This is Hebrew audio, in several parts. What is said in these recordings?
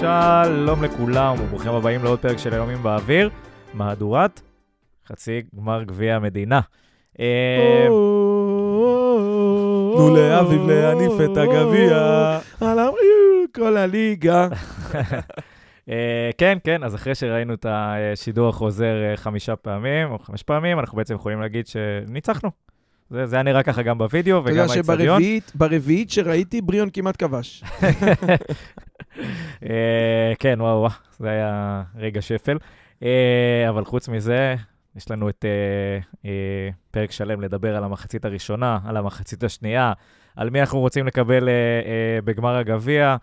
שלום לכולם וברוכים הבאים לעוד פרק של היומים באוויר, מהדורת חצי גמר גביע המדינה. אה, תנו לאביב להניף את הגביע. על כל הליגה. אה, כן, כן, אז אחרי שראינו את השידור החוזר אה, חמישה פעמים, או חמש פעמים, אנחנו בעצם יכולים להגיד שניצחנו. זה זה היה נראה ככה גם בווידאו אתה וגם יודע באצטדיון. שברביעית, ברביעית שראיתי, בריון כמעט כבש. אה, כן, וואו, וואו, זה היה רגע שפל. אה, אבל חוץ מזה, יש לנו את אה, אה, פרק שלם לדבר על המחצית הראשונה, על המחצית השנייה, על מי אנחנו רוצים לקבל אה, אה, בגמר הגביע.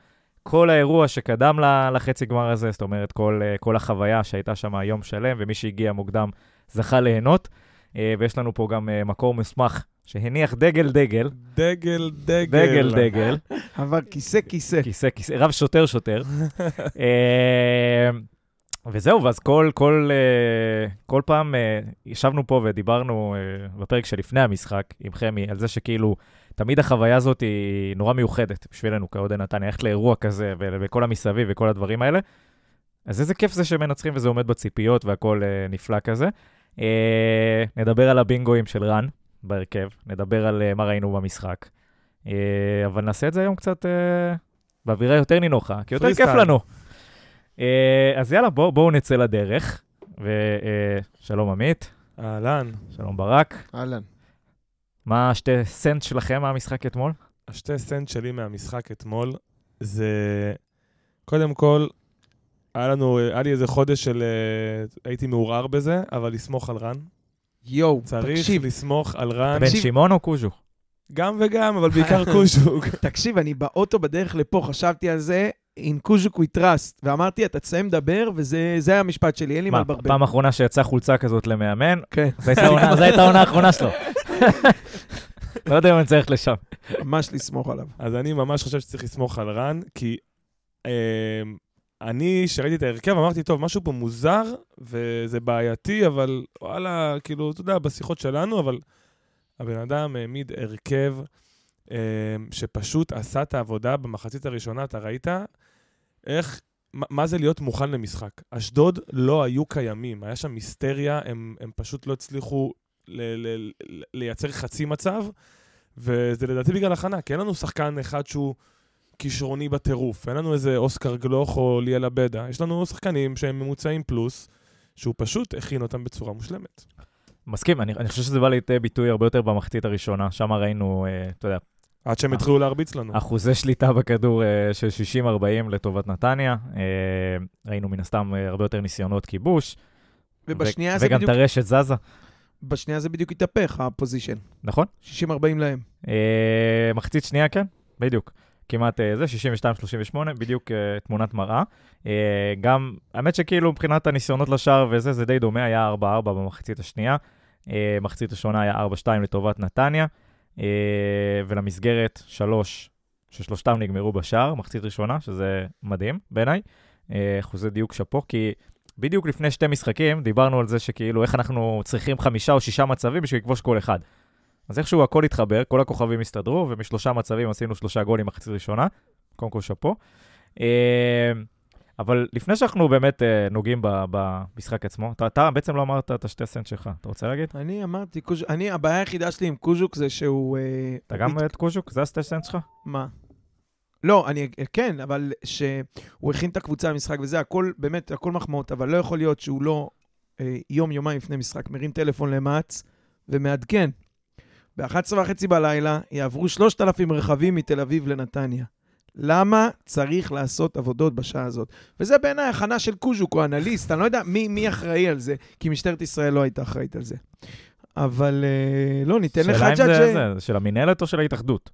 כל האירוע שקדם לחצי גמר הזה, זאת אומרת, כל, כל החוויה שהייתה שם יום שלם, ומי שהגיע מוקדם זכה ליהנות. אה, ויש לנו פה גם אה, מקור מוסמך שהניח דגל דגל, דגל, דגל. דגל דגל. אבל כיסא, כיסא. כיסא, כיסא, רב שוטר שוטר. אה, וזהו, ואז כל, כל, כל פעם ישבנו פה ודיברנו בפרק שלפני המשחק עם חמי, על זה שכאילו, תמיד החוויה הזאת היא נורא מיוחדת בשבילנו כאוהדי נתניה, ללכת לאירוע כזה וכל המסביב וכל הדברים האלה. אז איזה כיף זה שמנצחים וזה עומד בציפיות והכל נפלא כזה. אה, נדבר על הבינגואים של רן בהרכב, נדבר על אה, מה ראינו במשחק. אה, אבל נעשה את זה היום קצת אה, באווירה יותר נינוחה, כי יותר כיף. לנו. אה, אז יאללה, בואו בוא נצא לדרך. ושלום עמית, אהלן. שלום ברק. אהלן. מה השתי סנט שלכם מהמשחק אתמול? השתי סנט שלי מהמשחק אתמול זה, קודם כל, היה לנו, היה לי איזה חודש של, אה, הייתי מעורער בזה, אבל לסמוך על רן. יואו, צריך תקשיב, לסמוך על רן. בן. שמעון או קוז'ו? גם וגם, אבל בעיקר קושוק. תקשיב, אני באוטו בדרך לפה, חשבתי על זה, in קוז'וק we trust, ואמרתי, אתה תסיים לדבר, וזה זה היה המשפט שלי, אין לי מה לברבר. פעם אחרונה שיצאה חולצה כזאת למאמן, כן, זו הייתה העונה- זו הייתה העונה האחרונה שלו. לא יודע אם אני צריך לשם. ממש לסמוך עליו. אז אני ממש חושב שצריך לסמוך על רן, כי אה, אני, כשראיתי את ההרכב, אמרתי, טוב, משהו פה מוזר, וזה בעייתי, אבל וואלה, כאילו, אתה יודע, בשיחות שלנו, אבל הבן אדם העמיד הרכב אה, שפשוט עשה את העבודה במחצית הראשונה, אתה ראית איך, מה, מה זה להיות מוכן למשחק. אשדוד לא היו קיימים, היה שם היסטריה, הם, הם פשוט לא הצליחו ל, ל, ל, לייצר חצי מצב. וזה לדעתי בגלל הכנה, כי אין לנו שחקן אחד שהוא כישרוני בטירוף. אין לנו איזה אוסקר גלוך או ליאל עבדה. יש לנו שחקנים שהם ממוצעים פלוס, שהוא פשוט הכין אותם בצורה מושלמת. מסכים, אני אני חושב שזה בא לידי ביטוי הרבה יותר במחצית הראשונה, שם ראינו, אה, אתה יודע, עד שהם אה. התחילו להרביץ לנו. אחוזי שליטה בכדור אה, של 60-40 לטובת נתניה. אה, ראינו מן הסתם אה, הרבה יותר ניסיונות כיבוש. ובשנייה ו- זה וגם בדיוק, את הרשת זזה, בשנייה זה בדיוק התהפך, הפוזיישן. נכון? 60-40 להם. אה, מחצית שנייה, כן, בדיוק. כמעט אה, זה, 62-38, בדיוק אה, תמונת מראה. אה, גם, האמת שכאילו מבחינת הניסיונות לשער וזה, זה די דומה, היה 4-4 במחצית השנייה. מחצית ראשונה היה 4-2 לטובת נתניה, ולמסגרת 3, ששלושתם נגמרו בשער, מחצית ראשונה, שזה מדהים בעיניי. אחוזי דיוק שאפו, כי בדיוק לפני שתי משחקים דיברנו על זה שכאילו איך אנחנו צריכים חמישה או שישה מצבים בשביל לכבוש כל אחד. אז איכשהו הכל התחבר, כל הכוכבים הסתדרו, ומשלושה מצבים עשינו שלושה גולים מחצית ראשונה. קודם כל שאפו. אה, אבל לפני שאנחנו באמת אה, נוגעים במשחק עצמו, אתה, אתה בעצם לא אמרת את השתי סנט שלך, אתה רוצה להגיד? אני אמרתי, קוז'וק, אני, הבעיה היחידה שלי עם קוז'וק זה שהוא... אה, אתה גם את קוז'וק? זה השתי סנט שלך? מה? לא, אני, כן, אבל שהוא הכין את הקבוצה למשחק וזה, הכל, באמת, הכל מחמאות, אבל לא יכול להיות שהוא לא אה, יום, יומיים לפני משחק, מרים טלפון למץ ומעדכן. ב-11 וחצי בלילה יעברו 3,000 רכבים מתל אביב לנתניה. למה צריך לעשות עבודות בשעה הזאת? וזה בעיניי הכנה של קוז'וק, הוא אנליסט, אני לא יודע מי, מי אחראי על זה, כי משטרת ישראל לא הייתה אחראית על זה. אבל אה, לא, ניתן שאלה אם. זה, זה, זה של המינהלת או של ההתאחדות?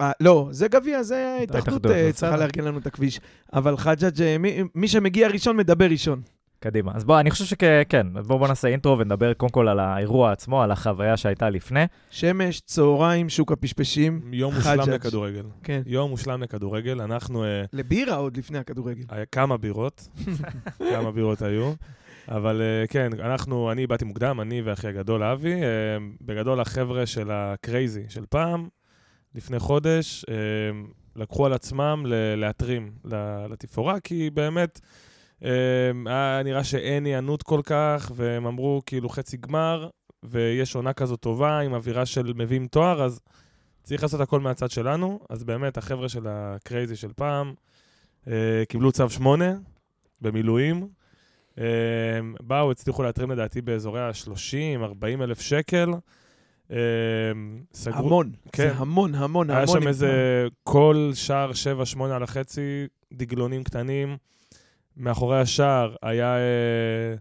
אה, לא, זה גביע, זה ההתאחדות אה. צריכה לארגן לנו את הכביש. אבל חג'אג', אה, מי, מי שמגיע ראשון מדבר ראשון. קדימה. אז בוא, אני חושב שכן, אז בואו בוא נעשה אינטרו ונדבר קודם כל על האירוע עצמו, על החוויה שהייתה לפני. שמש, צהריים, שוק הפשפשים. יום מושלם חג'אג'. לכדורגל. כן. יום מושלם לכדורגל. אנחנו, אה, לבירה עוד לפני הכדורגל. היה כמה בירות, כמה בירות היו. אבל אה, כן, אנחנו, אני באתי מוקדם, אני ואחי הגדול אבי. אה, בגדול החבר'ה של ה Crazy של פעם, לפני חודש, לקחו על עצמם להתרים לתפאורה, כי באמת היה נראה שאין היענות כל כך, והם אמרו כאילו חצי גמר, ויש עונה כזו טובה עם אווירה של מביאים תואר, אז צריך לעשות הכל מהצד שלנו. אז באמת, החבר'ה של ה Crazy של פעם אה, קיבלו צו 8 במילואים. אה, באו, הצליחו להתרים לדעתי באזורי ה-30, 40 אלף שקל. אה, סגרו... המון. כן. זה המון, המון, היה המון. שם איזה כל שער 7-8 על החצי, דגלונים קטנים. מאחורי השער היה אה,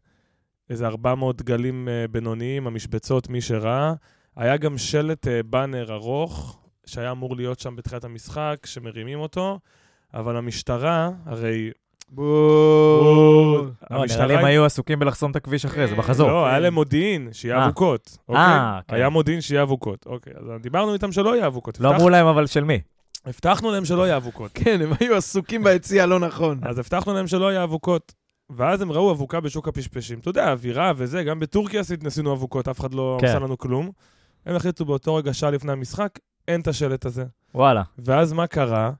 איזה 400 דגלים אה, בינוניים, המשבצות, מי שראה. היה גם שלט אה, באנר ארוך, שהיה אמור להיות שם בתחילת המשחק, שמרימים אותו, אבל המשטרה, הרי... בואו. לא, נראה לי הם היו עסוקים בלחסום את הכביש אחרי זה, בחזור. לא. היה להם מודיעין, שיהיה אה. אבוקות. אה, אוקיי? כן. היה מודיעין שיהיה אבוקות. אוקיי, אז דיברנו איתם שלא יהיה אבוקות. לא אמרו להם אבל של מי. הבטחנו להם שלא יהיה אבוקות. כן, הם היו עסוקים ביציע הלא נכון. אז הבטחנו להם שלא יהיה אבוקות. ואז הם ראו אבוקה בשוק הפשפשים. אתה יודע, אווירה וזה, גם בטורקיה ניסינו אבוקות, אף אחד לא כן. עשה לנו כלום. הם החליטו באותו רגע, שעה לפני המשחק, אין את השלט הזה. וואלה. ואז מה קרה?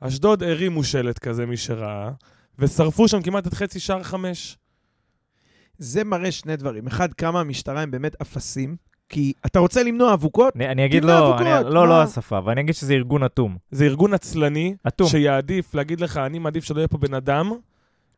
אשדוד הרימו שלט כזה, מי שראה, ושרפו שם כמעט את חצי שער חמש. זה מראה שני דברים. אחד, כמה המשטרה הם באמת אפסים, כי אתה רוצה למנוע אבוקות? אני אני אגיד לא, אבוקות, אני- לא, מה? לא השפה, אבל אני אגיד שזה ארגון אטום. זה ארגון עצלני, אטום. שיעדיף להגיד לך, אני מעדיף שלא יהיה פה בן אדם,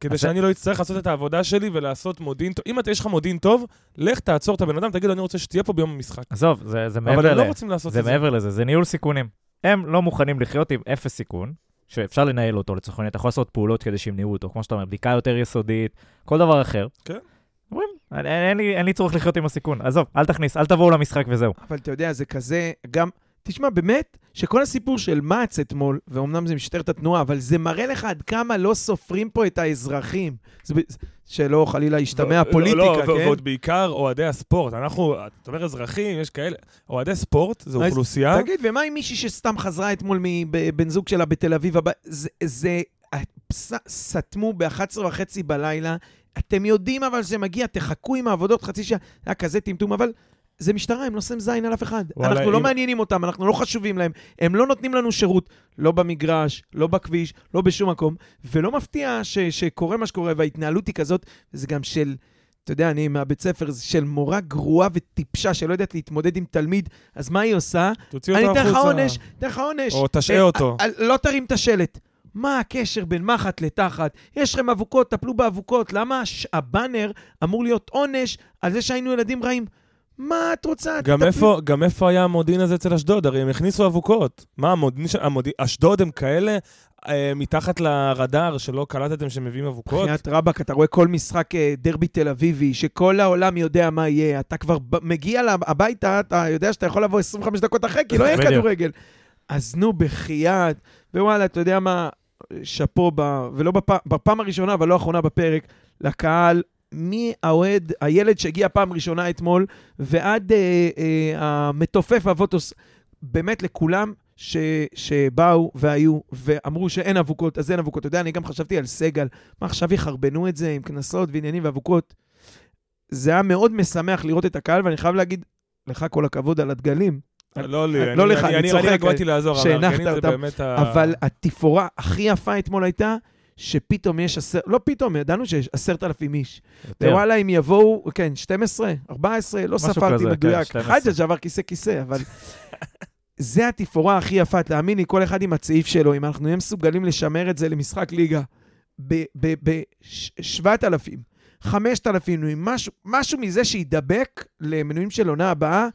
כדי אז- שאני לא אצטרך לעשות את העבודה שלי ולעשות מודיעין טוב. אם אתה- יש לך מודיעין טוב, לך תעצור את הבן אדם, תגיד לו, אני רוצה שתהיה פה ביום המשחק. עזוב, זה זה אבל מעבר הם לא ל... רוצים לעשות זה את זה. מעבר לזה, זה ניהול סיכונים. הם לא מוכנים לחיות עם אפס סיכון, שאפשר לנהל אותו לצורך העניין, אתה יכול לעשות פעולות כדי שימנעו אותו, כמו שאתה אומר, בדיקה יותר יסודית, כל דבר אחר. כן. אומרים, אין, אין, לי, אין לי צורך לחיות עם הסיכון, עזוב, אל תכניס, אל תבואו למשחק וזהו. אבל אתה יודע, זה כזה, גם, תשמע, באמת, שכל הסיפור של מע"צ אתמול, ואומנם זה משטרת התנועה, אבל זה מראה לך עד כמה לא סופרים פה את האזרחים. זה, שלא חלילה ישתמע לא, פוליטיקה, לא, ו- כן? ועוד בעיקר אוהדי הספורט. אנחנו, אתה אומר אזרחים, יש כאלה. אוהדי ספורט, זו אז אוכלוסייה. תגיד, ומה עם מישהי שסתם חזרה אתמול מבן זוג שלה בתל אביב? הבא- זה, זה סתמו ב-11 וחצי בלילה. אתם יודעים אבל שזה מגיע, תחכו עם העבודות חצי שעה. זה היה כזה טמטום, אבל זה משטרה, הם לא שמים זין על אף אחד. וואלה, אנחנו לא אם- מעניינים אותם, אנחנו לא חשובים להם. הם לא נותנים לנו שירות, לא במגרש, לא בכביש, לא בשום מקום. ולא מפתיע ש, שקורה מה שקורה, וההתנהלות היא כזאת, וזה גם של... אתה יודע, אני מהבית ספר, זה של מורה גרועה וטיפשה שלא יודעת להתמודד עם תלמיד, אז מה היא עושה? תוציא אני אותו אתן לך החוצה. עונש, אתן לך עונש. או תשעה אה, אותו. אה, לא תרים את השלט. מה הקשר בין מחט לתחת? יש לכם אבוקות, טפלו באבוקות. למה הבאנר אמור להיות עונש על זה שהיינו ילדים רעים? מה את רוצה? גם תטפלי- איפה, גם איפה היה המודיעין הזה אצל אשדוד? הרי הם הכניסו אבוקות. מה, המודיעין של... המודיעין... אשדוד הם כאלה אה, מתחת לרדאר שלא קלטתם שהם מביאים אבוקות? בחייאת רבאק, אתה רואה כל משחק אה, דרבי תל אביבי, שכל העולם יודע מה יהיה. אתה כבר ב- מגיע לב- הביתה, אתה יודע שאתה יכול לבוא 25 דקות אחרי, כי לא יהיה. כדורגל. אז נו, בחייאת. ווואלה, אתה יודע מה, שאפו, ב... ולא בפ... בפעם הראשונה, אבל לא האחרונה בפרק, לקהל, מי האוהד, הילד שהגיע פעם ראשונה אתמול, ועד אה, אה, המתופף אבוטוס, באמת לכולם ש, שבאו והיו ואמרו שאין אבוקות, אז אין אבוקות. אתה יודע, אני גם חשבתי על סגל, מה עכשיו יחרבנו את זה עם קנסות ועניינים ואבוקות? זה היה מאוד משמח לראות את הקהל, ואני חייב להגיד לך כל הכבוד על הדגלים, לא לי, לא אני- לך, אני אני צוחק, רק באתי לעזור, אבל שהנחת הארגנים זה. באמת ה... אבל התפאורה הכי יפה אתמול הייתה, שפתאום יש עשר... לא פתאום, ידענו שיש עשרת אלפים איש. ווואלה, אם יבואו, כן, 12, 14, לא ספרתי כן, מדויק. 12. חג'ג' עבר כיסא-כיסא, אבל... זה התפאורה הכי יפה, תאמין לי, כל אחד עם הצעיף שלו, אם אנחנו נהיה מסוגלים לשמר את זה למשחק ליגה ב-7,000, 5,000, משהו, משהו מזה שידבק למנויים של עונה הבאה,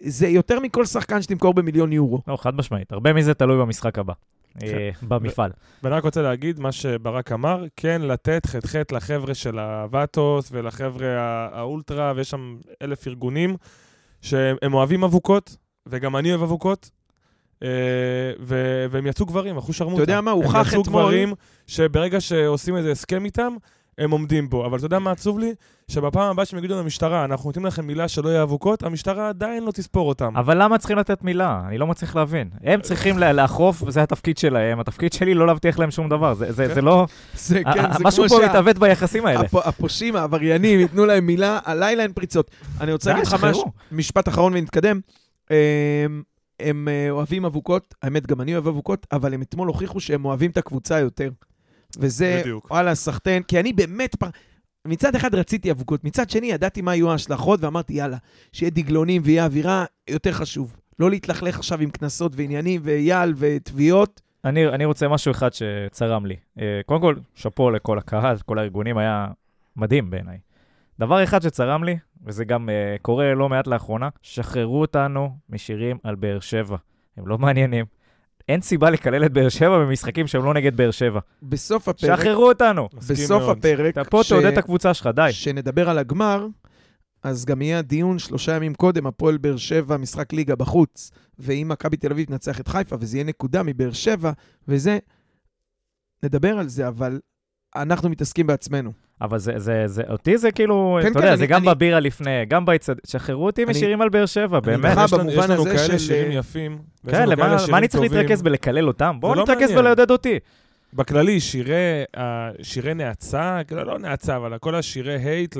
זה יותר מכל שחקן שתמכור במיליון יורו. לא, חד משמעית. הרבה מזה תלוי במשחק הבא. כן. אה, במפעל. ואני רק רוצה להגיד מה שברק אמר, כן לתת ח"ח לחבר'ה של הוואטוס ולחבר'ה האולטרה, ויש שם אלף ארגונים שהם אוהבים אבוקות, וגם אני אוהב אבוקות, אה, ו- והם יצאו גברים, אחו שרמוטה. אתה יודע מה, הם הוכח יצאו אתמול- גברים שברגע שעושים איזה הסכם איתם, הם עומדים בו. אבל אתה יודע מה עצוב לי? שבפעם הבאה שהם יגידו למשטרה, אנחנו נותנים לכם מילה שלא יהיה אבוקות, המשטרה עדיין לא תספור אותם. אבל למה צריכים לתת מילה? אני לא מצליח להבין. הם צריכים לאכוף, וזה התפקיד שלהם. התפקיד שלי לא להבטיח להם שום דבר. זה- זה כן. זה לא... זה כן, זה משהו פה שה... מתעוות ביחסים האלה. הפ- הפושעים, העבריינים, ייתנו להם מילה, הלילה אין פריצות. אני רוצה להגיד לך. משהו, משפט אחרון ונתקדם. אמ, הם אה, אוהבים אבוקות, האמת, גם אני אוהב אבוקות, אבל הם אתמול הוכיחו שהם אוהבים את הקבוצה יותר. וזה, בדיוק. וואלה, סחטיין, כי אני באמת, פר... מצד אחד רציתי אבוקות, מצד שני ידעתי מה יהיו ההשלכות, ואמרתי, יאללה, שיהיה דגלונים ויהיה אווירה, יותר חשוב. לא להתלכלך עכשיו עם קנסות ועניינים ואייל ותביעות. אני, אני רוצה משהו אחד שצרם לי. אה, קודם כל, שאפו לכל הקהל, כל הארגונים, היה מדהים בעיניי. דבר אחד שצרם לי, וזה גם uh, קורה לא מעט לאחרונה, שחררו אותנו משירים על באר שבע. הם לא מעניינים. אין סיבה לקלל את באר שבע במשחקים שהם לא נגד באר שבע. בסוף הפרק, שחררו אותנו. בסוף מאוד. הפרק, אתה פה ש- תעודד את הקבוצה שלך, די. שנדבר על הגמר, אז גם יהיה דיון שלושה ימים קודם, הפועל באר שבע, משחק ליגה בחוץ, ואם מכבי תל אביב תנצח את חיפה, וזה יהיה נקודה מבאר שבע, וזה, נדבר על זה, אבל אנחנו מתעסקים בעצמנו. אבל זה, זה, זה, אותי זה כאילו, כן, אתה כן, יודע, אני- זה גם אני- בבירה לפני, גם בהצטד... שחררו אותי אני- משירים על באר שבע, באמת. יש לנו- במובן יש לנו הזה כאלה של- שירים יפים. ויש כן, למה מה אני צריך. להתרכז בלקלל אותם? בואו לא נתרכז. בלעודד אותי. בכללי, שירי, אה, שירי נאצה, כאילו, לא נאצה, אבל כל השירי הייט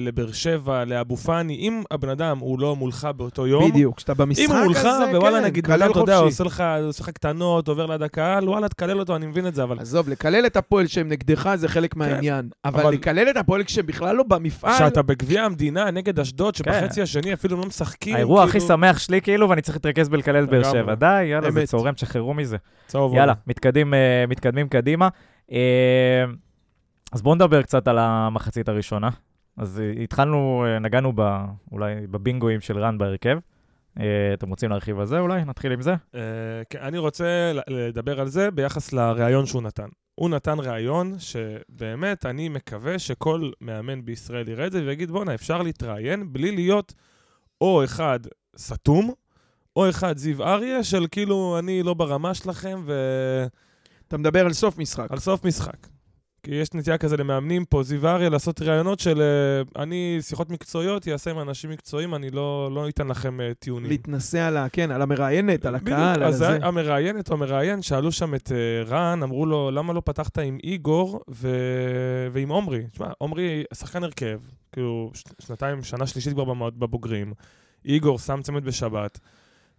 לבאר שבע, לאבו פאני, אם הבן אדם הוא לא מולך באותו יום, בדיוק, כשאתה במשחק אם הוא מולך, הזה, ווואלה, כן, נגיד, אתה יודע. עושה לך, עושה לך קטנות, עובר ליד הקהל, וואלה, תקלל אותו, אני מבין את זה, אבל עזוב, לקלל את הפועל שהם נגדך זה חלק מהעניין, אבל כן, אבל- לקלל את הפועל כשהם בכלל לא במפעל, כשאתה בגביע המדינה נגד אשדוד, שבחצי כן. השני אפילו לא משחקים, האירוע הכי כאילו- שמח שלי כאילו, ואני צריך להתרכז בלקלל את באר. שבע. די, יאללה, זה. צורם, תשחררו מזה. צהוב יאללה. מתקדמים, אה, מתקדמים קדימה. אה, אז בואו נדבר קצת על המחצית הראשונה. אז אה, התחלנו, אה, נגענו ב, אולי בבינגואים של רן בהרכב. אה, אתם רוצים להרחיב על זה אולי? נתחיל עם זה? כן, אני רוצה לדבר על זה ביחס לראיון שהוא נתן. הוא נתן ראיון שבאמת אני מקווה שכל מאמן בישראל יראה את זה ויגיד, בואנה, אפשר להתראיין בלי להיות או אחד סתום, או אחד זיו אריה של כאילו, אני לא ברמה שלכם ועל אתה מדבר על סוף משחק. סוף משחק. כי יש נטייה כזה למאמנים פה, זיו אריה, לעשות ראיונות של אה, אני, שיחות מקצועיות, יעשה עם אנשים מקצועיים, אני לא, לא אתן לכם אה, טיעונים. להתנסה על ה... כן, על המראיינת, על בדיוק, הקהל, על אז הזה. המראיינת או המראיין, שאלו שם את אה, רן, אמרו לו, למה לא פתחת עם איגור ו... ועם עומרי? תשמע, עומרי שחקן הרכב, כאילו. שנתיים, שנה שלישית כבר בבוגרים. איגור שם צמד בשבת.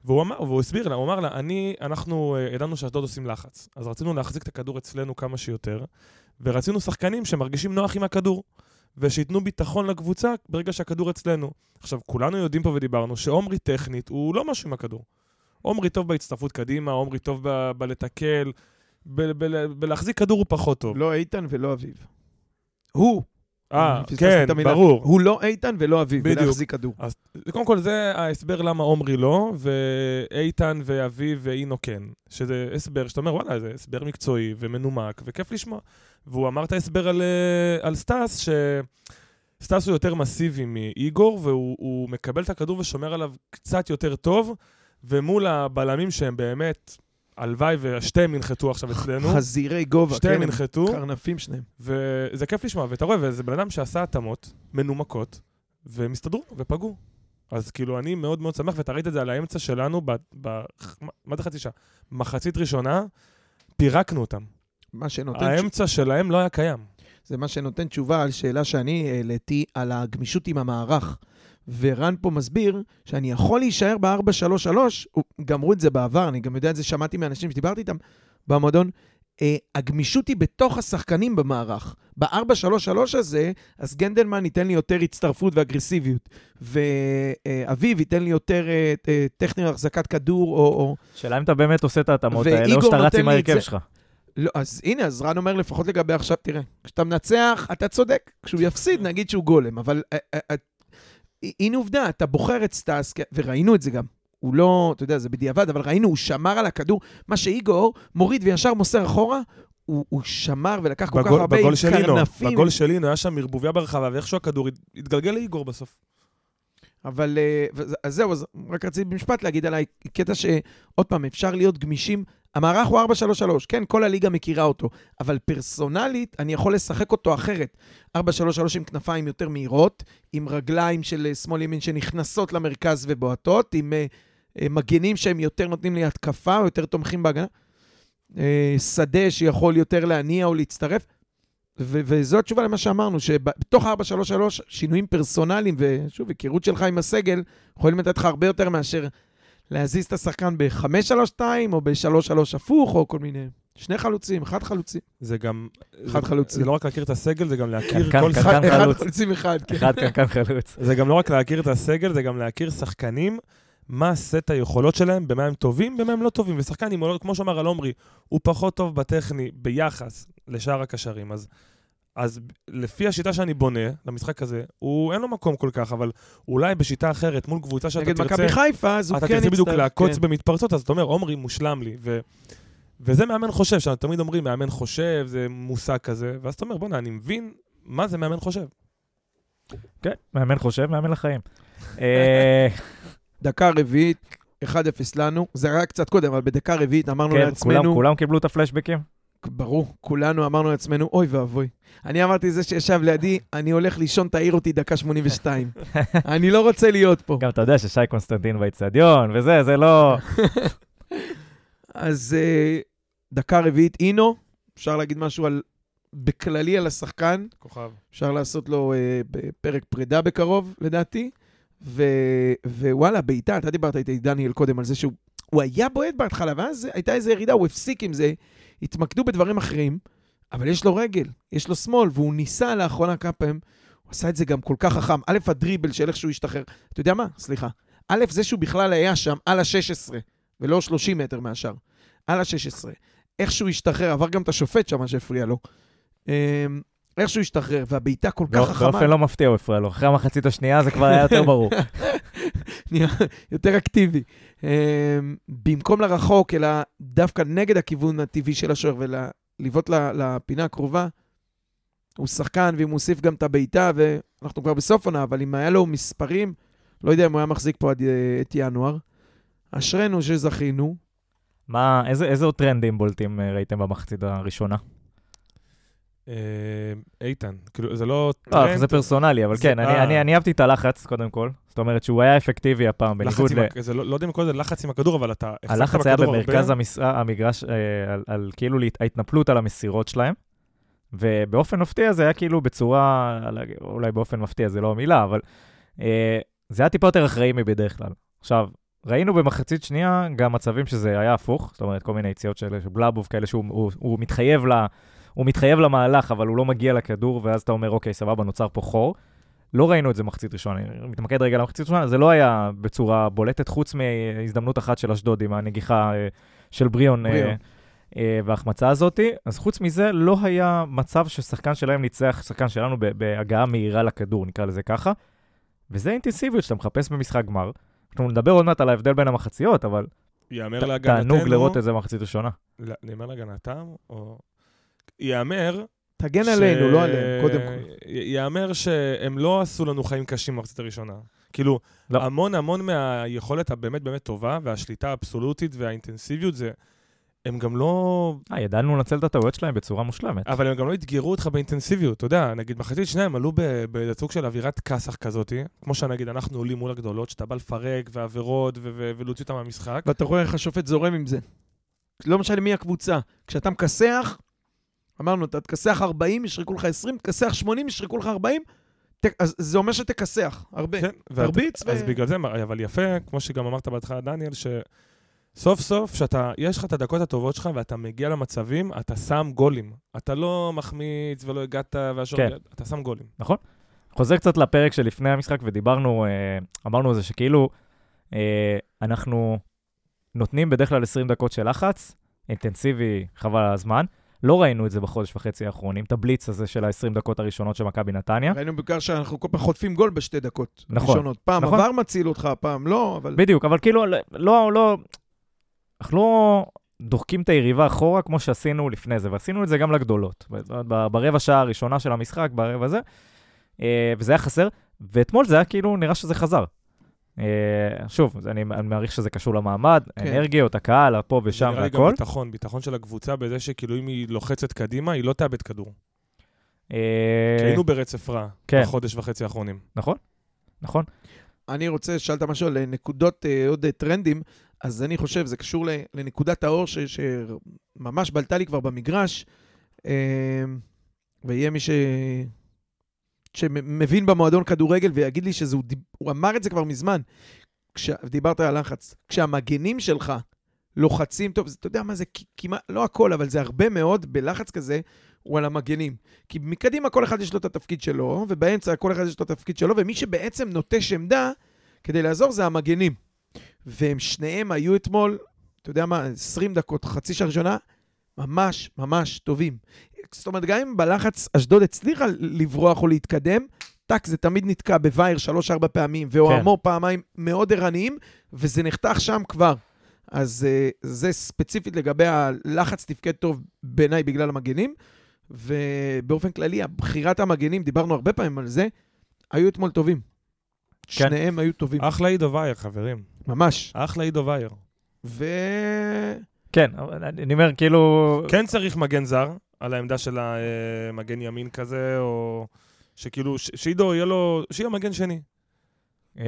והוא אמר, והוא הסביר לה, הוא אמר לה, אני, אנחנו ידענו שאשדוד עושים לחץ, אז רצינו להחזיק את הכדור אצלנו כמה שיותר, ורצינו שחקנים שמרגישים נוח עם הכדור, ושייתנו ביטחון לקבוצה ברגע שהכדור אצלנו. עכשיו, כולנו יודעים פה ודיברנו שעומרי טכנית הוא לא משהו עם הכדור. עומרי טוב בהצטרפות קדימה, עומרי טוב ב- בלתקל, ב- ב- בלהחזיק כדור הוא פחות טוב. לא איתן ולא אביב. הוא, אה, כן, המילה. ברור. הוא לא איתן ולא אביב, בדיוק. בלהחזיק כדור. קודם כל, זה ההסבר למה עומרי לא, ואיתן ואביב ואינו כן. שזה הסבר שאתה אומר, וואלה, זה הסבר מקצועי ומנומק, וכיף לשמוע. והוא אמר את ההסבר על, אה, על סטאס, שסטאס הוא יותר מסיבי מאיגור, והוא הוא מקבל את הכדור ושומר עליו קצת יותר טוב, ומול הבלמים שהם באמת, הלוואי ושתיהם ינחתו עכשיו אצלנו. חזירי גובה, שתיהם כן, ינחתו. קרנפים שניהם. וזה כיף לשמוע, ואתה רואה, וזה בן אדם שעשה התאמות מנומקות, והם הסתדרו ופגעו. אז כאילו, אני מאוד מאוד שמח, ואתה ראית את זה על האמצע שלנו, ב, ב, מה זה חצי שעה? מחצית ראשונה, פירקנו אותם. מה שנותן. האמצע שלהם לא היה קיים. זה מה שנותן תשובה על שאלה שאני העליתי על הגמישות עם המערך. ורן פה מסביר שאני יכול להישאר ב-4-3-3, גמרו את זה בעבר, אני גם יודע את זה, שמעתי מאנשים שדיברתי איתם במועדון, אה, הגמישות היא בתוך השחקנים במערך. ב-4-3-3 הזה, אז גנדלמן ייתן לי יותר הצטרפות ואגרסיביות, ואביב ייתן לי יותר אה, אה, טכני החזקת כדור, או, או... שאלה אם אתה באמת עושה את ההתאמות האלה, או שאתה רץ עם ההרכב זה. שלך. לא, אז הנה, אז רן אומר לפחות לגבי עכשיו, תראה, כשאתה מנצח, אתה צודק. כשהוא יפסיד, נגיד שהוא גולם, אבל אה, אה, אה, הנה עובדה, אתה בוחר את סטאס, כי- וראינו את זה גם. הוא לא, אתה יודע, זה בדיעבד, אבל ראינו, הוא שמר על הכדור. מה שאיגור מוריד וישר מוסר אחורה, הוא, הוא שמר ולקח כל כך בגול, הרבה בגול עם קרנפים. בגול של אינו, היה שם ערבוביה ברחבה, ואיכשהו הכדור הת- התגלגל לאיגור בסוף. אבל אז זהו, אז רק רציתי במשפט להגיד עליי, קטע שעוד פעם, אפשר להיות גמישים. המערך הוא 4-3-3, כן, כל הליגה מכירה אותו, אבל פרסונלית, אני יכול לשחק אותו אחרת. 4-3-3 עם כנפיים יותר מהירות, עם רגליים של אה, שמאל ימין שנכנסות למרכז ובועטות, עם אה, אה, מגנים שהם יותר נותנים לי התקפה או יותר תומכים בהגנה. אה, שדה שיכול יותר להניע או להצטרף. ו- וזו התשובה למה שאמרנו, שבתוך 4-3-3, שינויים פרסונליים, ושוב, היכרות שלך עם הסגל, יכולים לתת לך הרבה יותר מאשר להזיז את השחקן ב-5-3-2 או ב-3-3 הפוך, או כל מיני. שני חלוצים, אחד חלוצים. זה גם... אחד זה- חלוצי. זה לא רק להכיר את הסגל, זה גם להכיר כל. כאן. אחד חלוץ. חלוצים אחד, כן. אחד כאן חלוץ. זה גם לא רק להכיר את הסגל, זה גם להכיר שחקנים, מה סט היכולות שלהם, במה הם טובים, במה הם לא טובים. ושחקן, אם הוא לא- כמו שאמר על עומרי, הוא פחות טוב בטכני ביחס לשאר הקשרים. אז, אז לפי השיטה שאני בונה למשחק הזה, הוא אין לו מקום כל כך, אבל אולי בשיטה אחרת, מול קבוצה שאתה נגד תרצה... מכבי חיפה, אז הוא אתה כן תרצה בדיוק יצטרך, לעקוץ כן. במתפרצות, אז אתה אומר, עומרי מושלם לי. ו... וזה מאמן חושב, שאנחנו תמיד אומרים, מאמן חושב, זה מושג כזה, ואז אתה אומר, בוא'נה, אני מבין מה זה מאמן חושב. כן, מאמן חושב, מאמן לחיים. אה, דקה רביעית, 1-0 לנו. זה היה קצת קודם, אבל בדקה רביעית אמרנו כן, לעצמנו... כולם- כולם קיבלו את הפלשבקים? ברור, כולנו אמרנו לעצמנו, אוי ואבוי. אני אמרתי זה שישב לידי, אני הולך לישון, תעיר אותי דקה 82. אני לא רוצה להיות פה. גם אתה יודע ששי קונסטנטין באיצטדיון, וזה, זה לא... אז אה, דקה רביעית, אינו, אפשר להגיד משהו על, בכללי על השחקן, כוכב. אפשר לעשות לו אה, פרק פרידה בקרוב, לדעתי. ו, ווואלה, בעיטה, אתה דיברת איתי, דניאל, קודם על זה שהוא הוא היה בועט בהתחלה, ואז הייתה איזו ירידה, הוא הפסיק עם זה, התמקדו בדברים אחרים, אבל יש לו רגל, יש לו שמאל, והוא ניסה לאחרונה כמה פעמים, הוא עשה את זה גם כל כך חכם. א', הדריבל של איך שהוא השתחרר. אתה יודע מה? סליחה. א', זה שהוא בכלל היה שם על ה-16, ולא 30 מטר מהשאר. על ה-16. איך שהוא השתחרר, עבר גם את השופט שם, שהפריע לו. אמ, איך שהוא השתחרר, והבעיטה כל כך חכמה. באופן לא מפתיע הוא הפריע לו. אחרי המחצית השנייה זה כבר היה יותר ברור. נהיה יותר אקטיבי. אמ, במקום לרחוק, אלא דווקא נגד הכיוון הטבעי של השוער ולבעוט לפינה הקרובה, הוא שחקן ואם הוא מוסיף גם את הבעיטה, ואנחנו כבר בסוף עונה, אבל אם היה לו מספרים, לא יודע אם הוא היה מחזיק פה עד אה, את ינואר. אשרינו שזכינו. מה, איזה איזה עוד טרנדים בולטים אה, ראיתם במחצית הראשונה? אה, איתן, כאילו, זה לא לא, טרנד. זה פרסונלי, אבל כן, אני- אה. אני אהבתי את הלחץ, קודם כל. זאת אומרת שהוא היה אפקטיבי הפעם, בניגוד ל... לא לא יודע אם לזה לחץ עם הכדור, אבל אתה... הלחץ היה במרכז. המס- המגרש, אה, על- כאילו ההתנפלות על המסירות שלהם, ובאופן מפתיע זה היה כאילו בצורה, אולי באופן מפתיע זה לא המילה, אבל אה, זה היה טיפה יותר אחראי מבדרך כלל. עכשיו, ראינו במחצית שנייה גם מצבים שזה היה הפוך, זאת אומרת, כל מיני יציאות של גלאבוב כאלה שהוא הוא, הוא מתחייב ל... הוא מתחייב למהלך, אבל הוא לא מגיע לכדור, ואז אתה אומר, אוקיי, סבבה, נוצר פה חור. לא ראינו את זה מחצית ראשונה, אני מתמקד רגע למחצית ראשונה, זה לא היה בצורה בולטת, חוץ מהזדמנות אחת של אשדוד עם הנגיחה אה, של בריאון אה. אה, וההחמצה הזאתי. אז חוץ מזה, לא היה מצב ששחקן שלהם ניצח שחקן שלנו בהגעה מהירה לכדור, נקרא לזה ככה. וזה אינטנסיביות שאתה מחפש במשחק גמר. אנחנו נדבר עוד מעט על ההבדל בין המחציות, אבל ת- להגנתנו... תענוג לראות את זה במחצית ראשונה. נאמר להגנתם, או... יאמר... תגן עלינו, לא עליהם, קודם כל. י- יאמר שהם לא עשו לנו חיים קשים במחצית הראשונה. כאילו, לא. המון המון מהיכולת הבאמת באמת טובה, והשליטה האבסולוטית והאינטנסיביות זה... הם גם לא... אה, ידענו לנצל את הטעויות שלהם בצורה מושלמת. אבל הם גם לא אתגרו אותך באינטנסיביות, אתה יודע, נגיד מחצית שנייה הם עלו ב- באיזה סוג של אווירת כסח כזאת, כמו שנגיד אנחנו עולים מול הגדולות, שאתה בא לפרק ועבירות ו- ו- ולהוציא אותם מהמשחק. ואתה רואה איך השופט זורם עם זה. לא משנה מי הקבוצה. כשאתה מכסח, אמרנו, אתה תכסח 40, ישרקו לך 20, תכסח 80, ישרקו לך 40, ת, אז זה אומר שתכסח, הרבה. כן, ואת- תרביץ ו... אז בגלל זה, אבל יפה, כמו שגם אמרת בהתחלה, דניאל, שסוף סוף, שאתה, יש לך את הדקות הטובות שלך ואתה מגיע למצבים, אתה שם גולים. אתה לא מחמיץ ולא הגעת והשור... כן. אתה שם גולים. חוזר קצת לפרק שלפני המשחק, ודיברנו, אה, אמרנו זה שכאילו, אה, אנחנו נותנים בדרך כלל 20 דקות של לחץ, אינטנסיבי, חבל על הזמן. לא ראינו את זה בחודש וחצי האחרונים, את הבליץ הזה של ה-20 דקות הראשונות של מכבי נתניה. ראינו בעיקר שאנחנו כל פעם חוטפים גול בשתי דקות נכון, ראשונות. פעם נכון. עבר מציל אותך, פעם לא, אבל... בדיוק, אבל כאילו, לא, לא, אנחנו לא דוחקים את היריבה אחורה כמו שעשינו לפני זה, ועשינו את זה גם לגדולות. ברבע שעה הראשונה של המשחק, ברבע הזה, אה, וזה היה חסר, ואתמול זה היה כאילו, נראה שזה חזר. אה, שוב, אני, אני מעריך שזה קשור למעמד, כן. האנרגיות, הקהל, הפה ושם נראה לי גם והכל. ביטחון, ביטחון של הקבוצה בזה שכאילו אם היא לוחצת קדימה, היא לא תאבד כדור. אה, כי היינו ברצף רע כן. בחודש וחצי האחרונים. נכון, נכון. אני רוצה, שאלת משהו על נקודות, אה, עוד אה, טרנדים, אז אני חושב, זה קשור ל- לנקודת האור ש- שממש בלטה לי כבר במגרש, אה, ויהיה מי ש... שמבין במועדון כדורגל ויגיד לי דיב... הוא אמר את זה כבר מזמן. כש... דיברת על לחץ, כשהמגנים שלך לוחצים טוב, אתה יודע מה זה כמעט, לא הכל, אבל זה הרבה מאוד בלחץ כזה, הוא על המגנים. כי מקדימה כל אחד יש לו את התפקיד שלו, ובאמצע כל אחד יש לו את התפקיד שלו, ומי שבעצם נוטש עמדה כדי לעזור זה המגנים. והם שניהם היו אתמול, אתה יודע מה, 20 דקות, חצי שעה ראשונה, ממש ממש טובים. זאת אומרת, גם אם בלחץ אשדוד הצליחה לברוח או להתקדם, טאק, זה תמיד נתקע בוייר שלוש-ארבע פעמים, ואוהמו כן. פעמיים מאוד ערניים, וזה נחתך שם כבר. אז uh, זה ספציפית לגבי הלחץ תפקד טוב בעיניי בגלל המגנים, ובאופן כללי, בחירת המגנים, דיברנו הרבה פעמים על זה, היו אתמול טובים. כן. שניהם היו טובים. אחלה עידו וייר, חברים. ממש. אחלה עידו וייר. ו... כן, אני אומר, כאילו... כן צריך מגן זר על העמדה של המגן ימין כזה, או שכאילו, שעידו יהיה לו, שיהיה מגן שני. אה,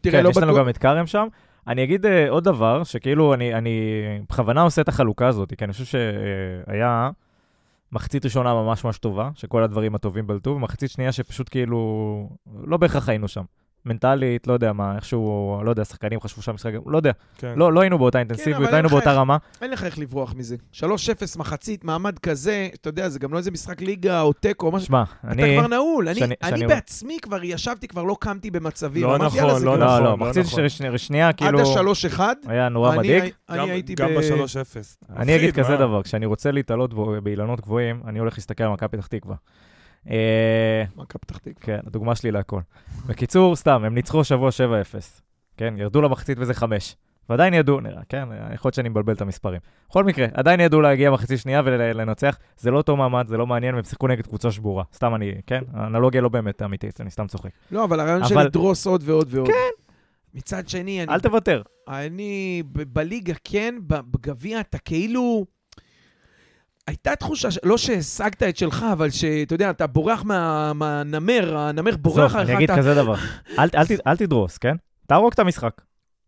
תראה, כן, לא יש לנו גם את כרם שם. אני אגיד uh, עוד דבר, שכאילו אני, אני בכוונה עושה את החלוקה הזאת, כי אני חושב שהיה מחצית ראשונה ממש ממש טובה, שכל הדברים הטובים בלטו, ומחצית שנייה שפשוט כאילו לא בהכרח היינו שם. מנטלית, לא יודע מה, איכשהו, לא יודע, שחקנים חשבו שהמשחק, לא יודע. כן. לא, לא היינו באותה אינטנסיביות, כן, לא היינו באותה איך, רמה. אין לך איך לברוח מזה. 3-0 מחצית, מעמד כזה, אתה יודע, זה גם לא איזה משחק ליגה או תיקו או משהו. שמע, אני... אתה כבר נעול. אני, שאני, אני שאני... בעצמי כבר ישבתי, כבר לא קמתי במצבים. לא נכון, לא, לא, לא, לא, מחצית נכון. שנייה, כאילו... עד ה-3-1. היה נורא מדאיג. אני הייתי ב... גם ב-3-0. אני אגיד כזה דבר, כשאני רוצה להתעלות באילנות גבוהים, אני הולך להסתכל על מכבי פתח תקווה. אה, מכבי פתח תקווה. כן, הדוגמה שלי להכל. בקיצור, סתם, הם ניצחו שבוע 7-0. כן, ירדו למחצית וזה 5. ועדיין ידעו, נראה, כן, יכול להיות שאני מבלבל את המספרים. בכל מקרה, עדיין ידעו להגיע מחצית שנייה ולנצח. זה לא אותו מעמד, זה לא מעניין, הם שיחקו נגד קבוצה שבורה. סתם אני, כן? האנלוגיה לא באמת אמיתית, אני סתם צוחק. לא, אבל הרעיון של לדרוס עוד ועוד ועוד. כן. מצד שני, אני... אל תוותר. אני, בליגה כן, בגביע אתה כאילו... הייתה תחושה, לא שהשגת את שלך, אבל שאתה יודע, אתה בורח מהנמר, הנמר בורח לך. אני אגיד כזה דבר, אל תדרוס, כן? תהרוג את המשחק.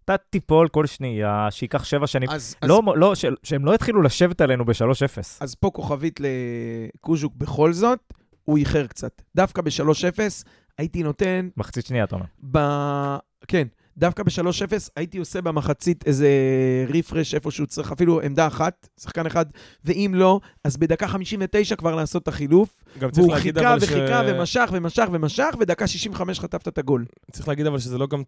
אתה תיפול כל שנייה, שייקח שבע שנים. אז, לא, אז... לא, ש, שהם לא יתחילו לשבת עלינו ב-3-0. אז פה כוכבית לקוז'וק בכל זאת, הוא איחר קצת. דווקא ב-3-0 הייתי נותן... מחצית שנייה, אתה אומר. ב... כן. דווקא ב-3-0 הייתי עושה במחצית איזה רפרש איפה שהוא צריך, אפילו עמדה אחת, שחקן אחד, ואם לא, אז בדקה 59 כבר לעשות את החילוף. גם צריך להגיד אבל ש... והוא חיכה וחיכה ומשך ומשך ומשך, ודקה 65 חטפת את הגול. צריך להגיד אבל שזה לא גם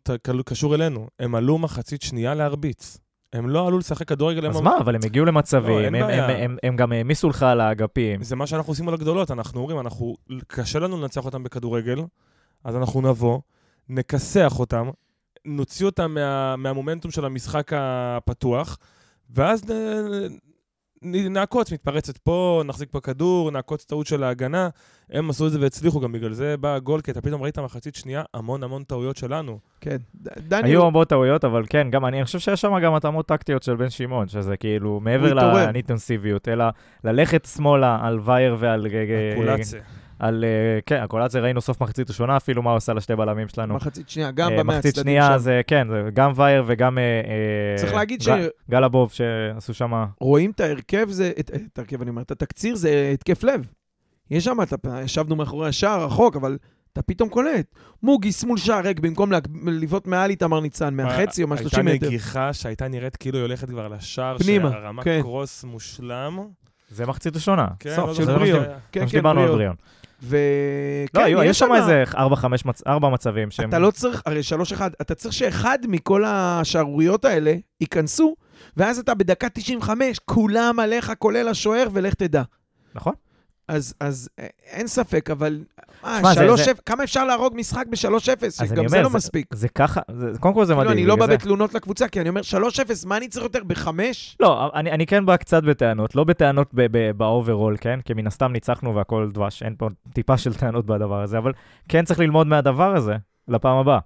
קשור אלינו. הם עלו מחצית שנייה להרביץ. הם לא עלו לשחק כדורגל. אז מה, אבל הם הגיעו למצבים, לא, הם, הם, הם, הם, הם גם העמיסו לך על האגפים. זה מה שאנחנו עושים על הגדולות, אנחנו אומרים, אנחנו, קשה לנו לנצח אותם בכדורגל, אז אנחנו נבוא, נכסח אותם, נוציא אותם מה, מהמומנטום של המשחק הפתוח, ואז נ, נ, נעקוץ, מתפרצת פה, נחזיק פה כדור, נעקוץ טעות של ההגנה. הם עשו את זה והצליחו, גם בגלל זה בא הגול, כי אתה פתאום ראית מחצית שנייה המון המון טעויות שלנו. כן, דני... היו המון טעויות, אבל כן, גם אני חושב שיש שם גם התאמות טקטיות של בן שמעון, שזה כאילו מעבר לאינטנסיביות, אלא ללכת שמאלה על וייר ועל... אקולציה. על, uh, כן, הקולציה ראינו סוף מחצית ראשונה, אפילו מה הוא עושה לשתי בלמים שלנו. מחצית שנייה, גם uh, במאה הצדדים שם. מחצית שנייה זה, כן, זה גם וייר וגם... Uh, צריך להגיד ש... גלבוב שעשו שם... רואים את ההרכב, זה, את, ההרכב, אני אומר, את התקציר זה התקף לב. יש שם, ישבנו מאחורי השער רחוק, אבל אתה פתאום קולט. מוגי, שמאל שער ריק, במקום לבעוט מעל איתמר ניצן, מהחצי או מה-30 מטר. הייתה נגיחה שהייתה נראית כאילו היא הולכת כבר לשער, פנימה, שהרמה כן. קרוס מושלם. זה מחצית ראשונה. כן, סוף, לא של בריאון. כן, כן, בריאון. וכן, לא, היו, יש שם איזה 4-5 מצ... מצבים שהם... אתה לא צריך, הרי 3-1, אתה צריך שאחד מכל השערוריות האלה ייכנסו, ואז אתה בדקה 95, כולם עליך, כולל השוער, ולך תדע. נכון. אז, אז אה, אין ספק, אבל... אה, שמה, שלוש, זה, כמה אפשר להרוג משחק ב-3-0? שגם זה לא מספיק. זה ככה, זה, קודם כל זה כאילו, מדהים. אני לא בא בתלונות לקבוצה, כי אני אומר, 3-0, מה אני צריך יותר, ב-5? לא, אני, אני כן בא קצת בטענות, לא בטענות ב overall, כן? כי מן הסתם ניצחנו והכל דבש, אין פה טיפה של טענות בדבר הזה, אבל כן צריך ללמוד מהדבר הזה לפעם הבאה,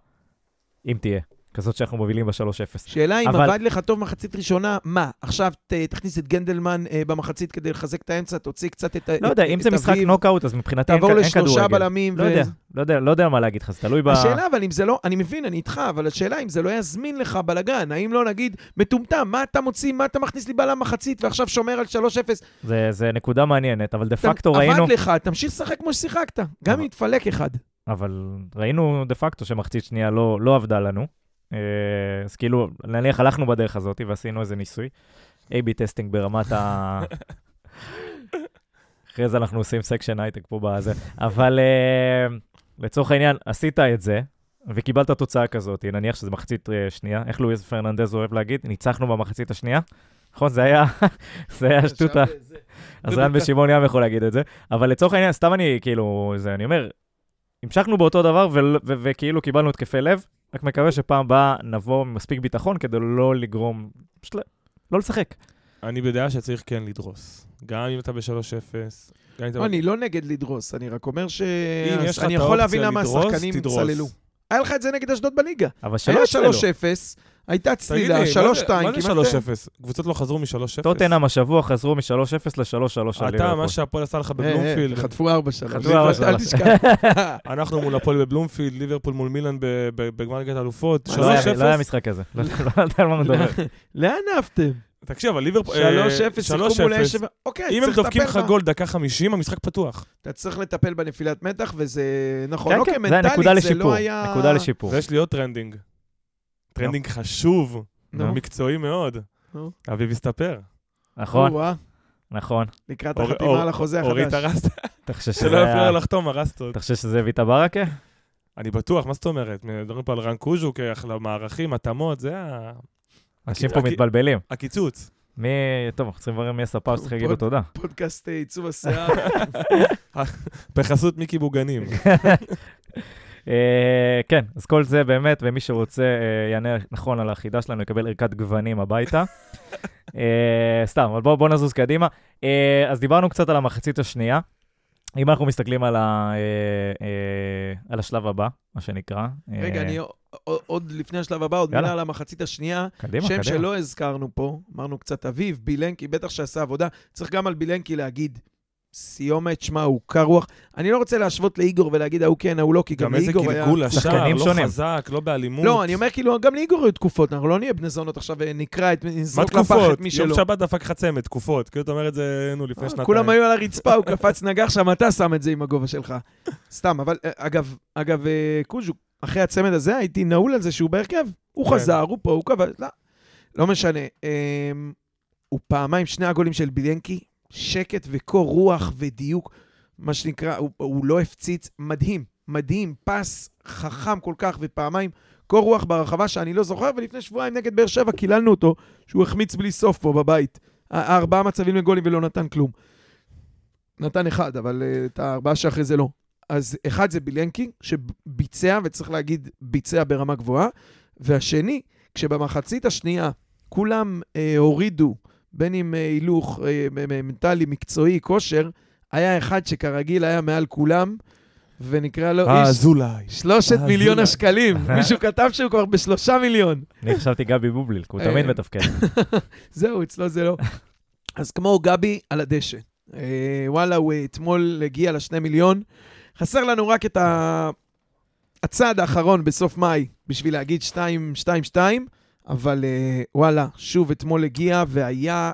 אם תהיה. כזאת שאנחנו מובילים ב-3-0. שאלה אם אבל... עבד לך טוב מחצית ראשונה, מה? עכשיו ת, תכניס את גנדלמן אה, במחצית כדי לחזק את האמצע, תוציא קצת את לא את, יודע, את אם זה משחק נוקאוט, אז מבחינתי אין, אין כדורגל. תעבור לשלושה בלמים. לא, ו... יודע, לא, יודע, לא יודע מה להגיד לך, זה תלוי ב... השאלה, אבל אם זה לא, אני מבין, אני איתך, אבל השאלה אם זה לא יזמין לך בלאגן, האם לא נגיד, מטומטם, מה אתה מוציא, מה אתה מכניס לי בלם מחצית ועכשיו שומר על 3-0? זה, זה נקודה מעניינת, אבל דה פקטו ראינו... עבד לך, תמשיך לשחק כמו ששיחקת, גם אם יתפלק אחד. אבל ראינו דה פקטו שמחצית שנייה לא, לא עבדה לנו. אה, אז כאילו, נניח הלכנו בדרך הזאת ועשינו איזה ניסוי, A-B testing ברמת ה... אחרי זה אנחנו עושים section הייטק פה בזה, אבל אה, לצורך העניין, עשית את זה, וקיבלת תוצאה כזאת, נניח שזה מחצית אה, שנייה, איך לואיז פרננדז אוהב להגיד? ניצחנו במחצית השנייה? נכון, זה היה, זה היה שטות ה... אז רן ושמעון ים יכול להגיד את זה, אבל לצורך העניין, סתם אני, כאילו, זה, אני אומר, המשכנו באותו דבר וכאילו קיבלנו התקפי לב, רק מקווה שפעם הבאה נבוא עם מספיק ביטחון כדי לא לגרום, פשוט לא לשחק. אני בדעה שצריך כן לדרוס. גם אם אתה ב-3-0, גם אם אתה... לא, אני לא נגד לדרוס, אני רק אומר ש... אם יש לך אני יכול להבין למה השחקנים. צללו. היה לך את זה נגד אשדוד בליגה. אבל שלא היה יצללו. 3-0, הייתה צלילה, לי, 3-2, מה זה- כמעט... מה זה 3-0? קבוצות לא חזרו מ-3-0? טוטנאם השבוע חזרו מ-3-0 ל-3-3 על אתה. מה שהפועל עשה לך אה, אה, בבלומפילד, חטפו 4-3. חטפו 4-3. אל תשכח. אנחנו מול הפועל בבלומפילד, ליברפול מול מילאן בגמר ליגת האלופות, מה, לא היה- 3-0. לא היה משחק כזה. לא לא יודעת על מה מדבר. לאן עפתם? תקשיב, אבל ליברפול... אה, 3-0, שיחקו מול אשב... אוקיי, אם הם צריך דופקים לטפל לך בה. גול דקה 50, המשחק פתוח. אתה צריך לטפל בנפילת מתח, וזה נכון. כן, אוקיי, כן, זה נקודה מנטלית זה לשיפור. לא היה... נקודה לשיפור. ויש לי עוד trending. trending חשוב, נו. מקצועי מאוד. נו. אביב הסתפר. נכון, או-אה, נכון. לקראת אור- החתימה אור- על החוזה אורית החדש. הרסת, אתה חושב שלא שזה יפריע לחתום, הרסת אותו. אתה חושב שזה ויטה ברקה? אני בטוח, מה זאת אומרת? מדברים פה על רן קוז'ו, כאחלה מערכים, התאמות, זה ה- אנשים פה מתבלבלים. הקיצוץ. מי... טוב, אנחנו צריכים לברר מי הספר שצריך להגיד לו תודה. פודקאסט אה, עיצוב השיער. בחסות מיקי בוגנים. אה, כן, אז כל זה באמת, ומי שרוצה אה, יענה נכון על החידה שלנו, יקבל ערכת גוונים הביתה. אה, סתם, אבל בואו בוא נזוז קדימה. אה, אז דיברנו קצת על המחצית השנייה. אם אנחנו מסתכלים על, ה, אה, אה, על השלב הבא, מה שנקרא. אה, רגע, אני עוד- עוד לפני השלב הבא, עוד יאללה. מילה על המחצית השנייה. קדימה, שם קדימה. שלא הזכרנו פה, אמרנו קצת אביב, בילנקי, בטח שעשה עבודה. צריך גם על בילנקי להגיד, סיומת, שמע, הוא קר רוח. אני לא רוצה להשוות לאיגור ולהגיד ההוא כן, ההוא לא, כי גם גם איזה לאיגור היה... גלגול לשער, שחקנים לא שונים. חזק, לא באלימות. לא, אני אומר כאילו, גם לאיגור היו תקופות, אנחנו לא נהיה בני זונות עכשיו ונקרא את, מה נזרוק לפח תקופות? את מי יום שלא. שבת דפק לך צמד, תקופות. כאילו אתה אומר את זה, נו, לפני אה, שנתיים. כולם היו על הרצפה, הוא קפץ נגח שם, אתה שם את זה עם הגובה שלך. סתם, אבל אה, אגב, אגב, אה, קוז'ו, אחרי הצמד הזה הייתי נעול על זה שהוא בהרכב. הוא כן. חזר, הוא פה, הוא קבע, לא, לא משנה. אמ, הוא פעמיים, שני הגולים של בילנקי, שקט וקור רוח ודיוק, מה שנקרא, הוא, הוא לא הפציץ, מדהים, מדהים, פס חכם כל כך, ופעמיים קור רוח ברחבה שאני לא זוכר, ולפני שבועיים נגד באר שבע קיללנו אותו, שהוא החמיץ בלי סוף פה בבית. ארבעה מצבים לגולים ולא נתן כלום. נתן אחד, אבל uh, את הארבעה שאחרי זה לא. אז אחד זה בילנקי, שביצע, וצריך להגיד, ביצע ברמה גבוהה, והשני, כשבמחצית השנייה כולם uh, הורידו, בין אם uh, הילוך uh, מנטלי, מקצועי, כושר, היה אחד שכרגיל היה מעל כולם, ונקרא לו אה, איש אזולאי. שלושת אה, מיליון. השקלים. מישהו כתב שהוא כבר בשלושה מיליון. אני חשבתי גבי בובליל, כי הוא אה, תמיד מתפקד. זהו, אצלו זה לא. אז כמו גבי על הדשא. אה, וואלה, הוא אתמול הגיע לשני מיליון. חסר לנו רק את ה... הצעד האחרון בסוף מאי בשביל להגיד 2-2-2, אבל אה, וואלה, שוב אתמול הגיע והיה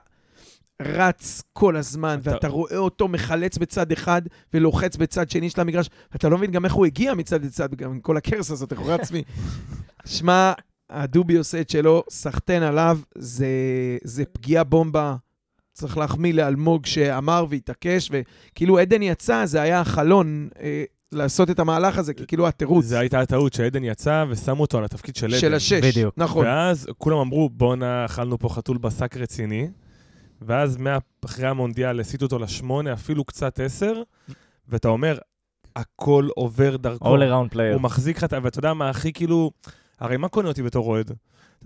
רץ כל הזמן, אתה- ואתה רואה אותו מחלץ בצד אחד ולוחץ בצד שני של המגרש. אתה לא מבין גם איך הוא הגיע מצד לצד, גם עם כל הקרס הזאת, איך הוא רץ מ... שמע, הדובי עושה את שלו, סחטיין עליו, זה, זה פגיעה בומבה. צריך להחמיא לאלמוג שאמר והתעקש, וכאילו עדן יצא, זה היה החלון אה, לעשות את המהלך הזה, כי כאילו התירוץ זו הייתה הטעות שעדן יצא ושמו אותו על התפקיד של עדן. של השש. בדיוק. נכון. ואז כולם אמרו, בואנה, אכלנו פה חתול בשק רציני. ואז מה- אחרי המונדיאל הסיטו אותו לשמונה, אפילו קצת עשר, ואתה אומר, הכל עובר דרכו. All around player. הוא מחזיק לך, ואתה יודע מה הכי כאילו... הרי מה קונה אותי בתור אוהד? אתה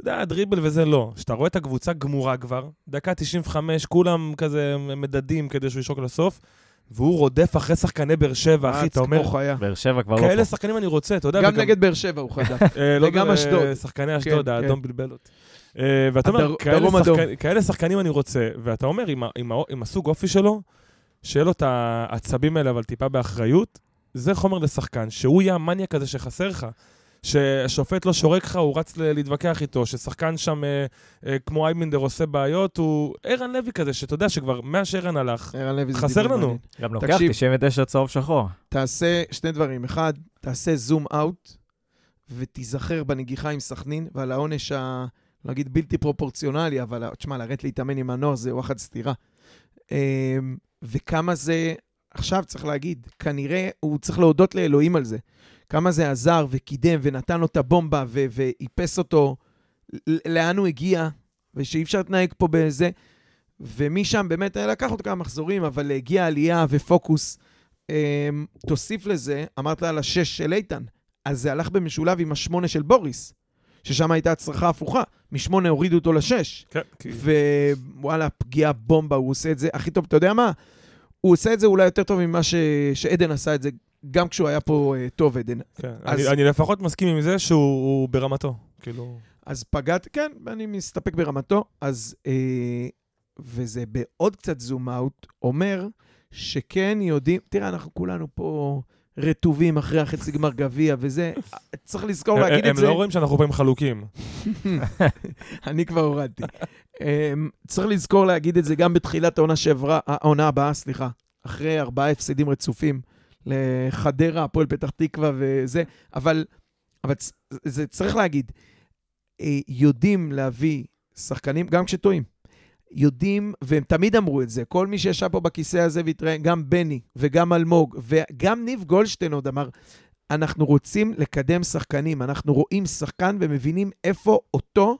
יודע, דריבל וזה לא. כשאתה רואה את הקבוצה גמורה כבר, דקה 95, כולם כזה מדדים כדי שהוא ישרוק לסוף, והוא רודף אחרי שחקני באר שבע, אחי, אתה אומר, כמו חיה. באר שבע כבר לא כאלה פה. שחקנים אני רוצה, אתה יודע, גם נגד באר שבע הוא חדש. אה, לא וגם ב- אשדוד. שחקני אשדוד, כן, האדום בלבל אותי. אה, ואתה אומר, כאלה. שחקנים- כאלה אני רוצה, ואתה אומר, עם הסוג אופי שלו, שיהיה לו את העצבים האלה, אבל טיפה באחריות, זה חומר לשחקן, שהוא יהיה המניאק הזה שחסר לך. שהשופט לא שורק לך, הוא רץ להתווכח איתו, ששחקן שם, אה, אה, כמו איימינדר עושה בעיות, הוא ערן לוי כזה, שאתה יודע שכבר מאז שערן הלך, ערן לוי זה חסר לנו. מעניין. גם לוקח תקשיב. 99 צהוב שחור. תעשה שני דברים. אחד, תעשה זום אאוט, ותיזכר בנגיחה עם סכנין ועל העונש ה... אגיד בלתי פרופורציונלי, אבל תשמע, לרדת להתאמן עם הנוער זה וואחד סטירה. אמ, וכמה זה, עכשיו צריך להגיד, כנראה הוא צריך להודות לאלוהים על זה. כמה זה עזר וקידם ונתן לו את הבומבה ו- ואיפס אותו לאן הוא הגיע, ושאי אפשר להתנהג פה בזה. ומשם באמת לקח אותו כמה מחזורים, אבל הגיעה עלייה ופוקוס. אמ, תוסיף לזה, אמרת על השש של איתן, אז זה הלך במשולב עם השמונה של בוריס, ששם הייתה הצלחה הפוכה. משמונה הורידו אותו לשש. כן, כי... ווואלה, פגיעה בומבה, הוא עושה את זה הכי טוב. אתה יודע מה? הוא עושה את זה אולי יותר טוב ממה ש... שעדן עשה את זה, גם כשהוא היה פה uh, טוב, עדן. כן. אז- אני, אני לפחות מסכים עם זה שהוא הוא ברמתו. כאילו... אז פגעת, כן, אני מסתפק ברמתו. אז, אה, וזה בעוד קצת זום אאוט, אומר שכן יודעים, תראה, אנחנו כולנו פה רטובים אחרי החצי גמר גביע וזה, צריך לזכור הם, להגיד הם את זה. לא רואים שאנחנו פעמים חלוקים. אני כבר הורדתי. אמ, צריך לזכור להגיד את זה גם בתחילת העונה שעברה, העונה הבאה, סליחה, אחרי ארבעה הפסדים רצופים לחדרה, הפועל פתח תקווה וזה, אבל, אבל זה צריך להגיד, אה, יודעים להביא שחקנים, גם כשטועים. יודעים, והם תמיד אמרו את זה, כל מי שישב פה בכיסא הזה והתראיין, גם בני וגם אלמוג וגם ניב גולדשטיין עוד אמר, אנחנו רוצים לקדם שחקנים, אנחנו רואים שחקן ומבינים איפה אותו,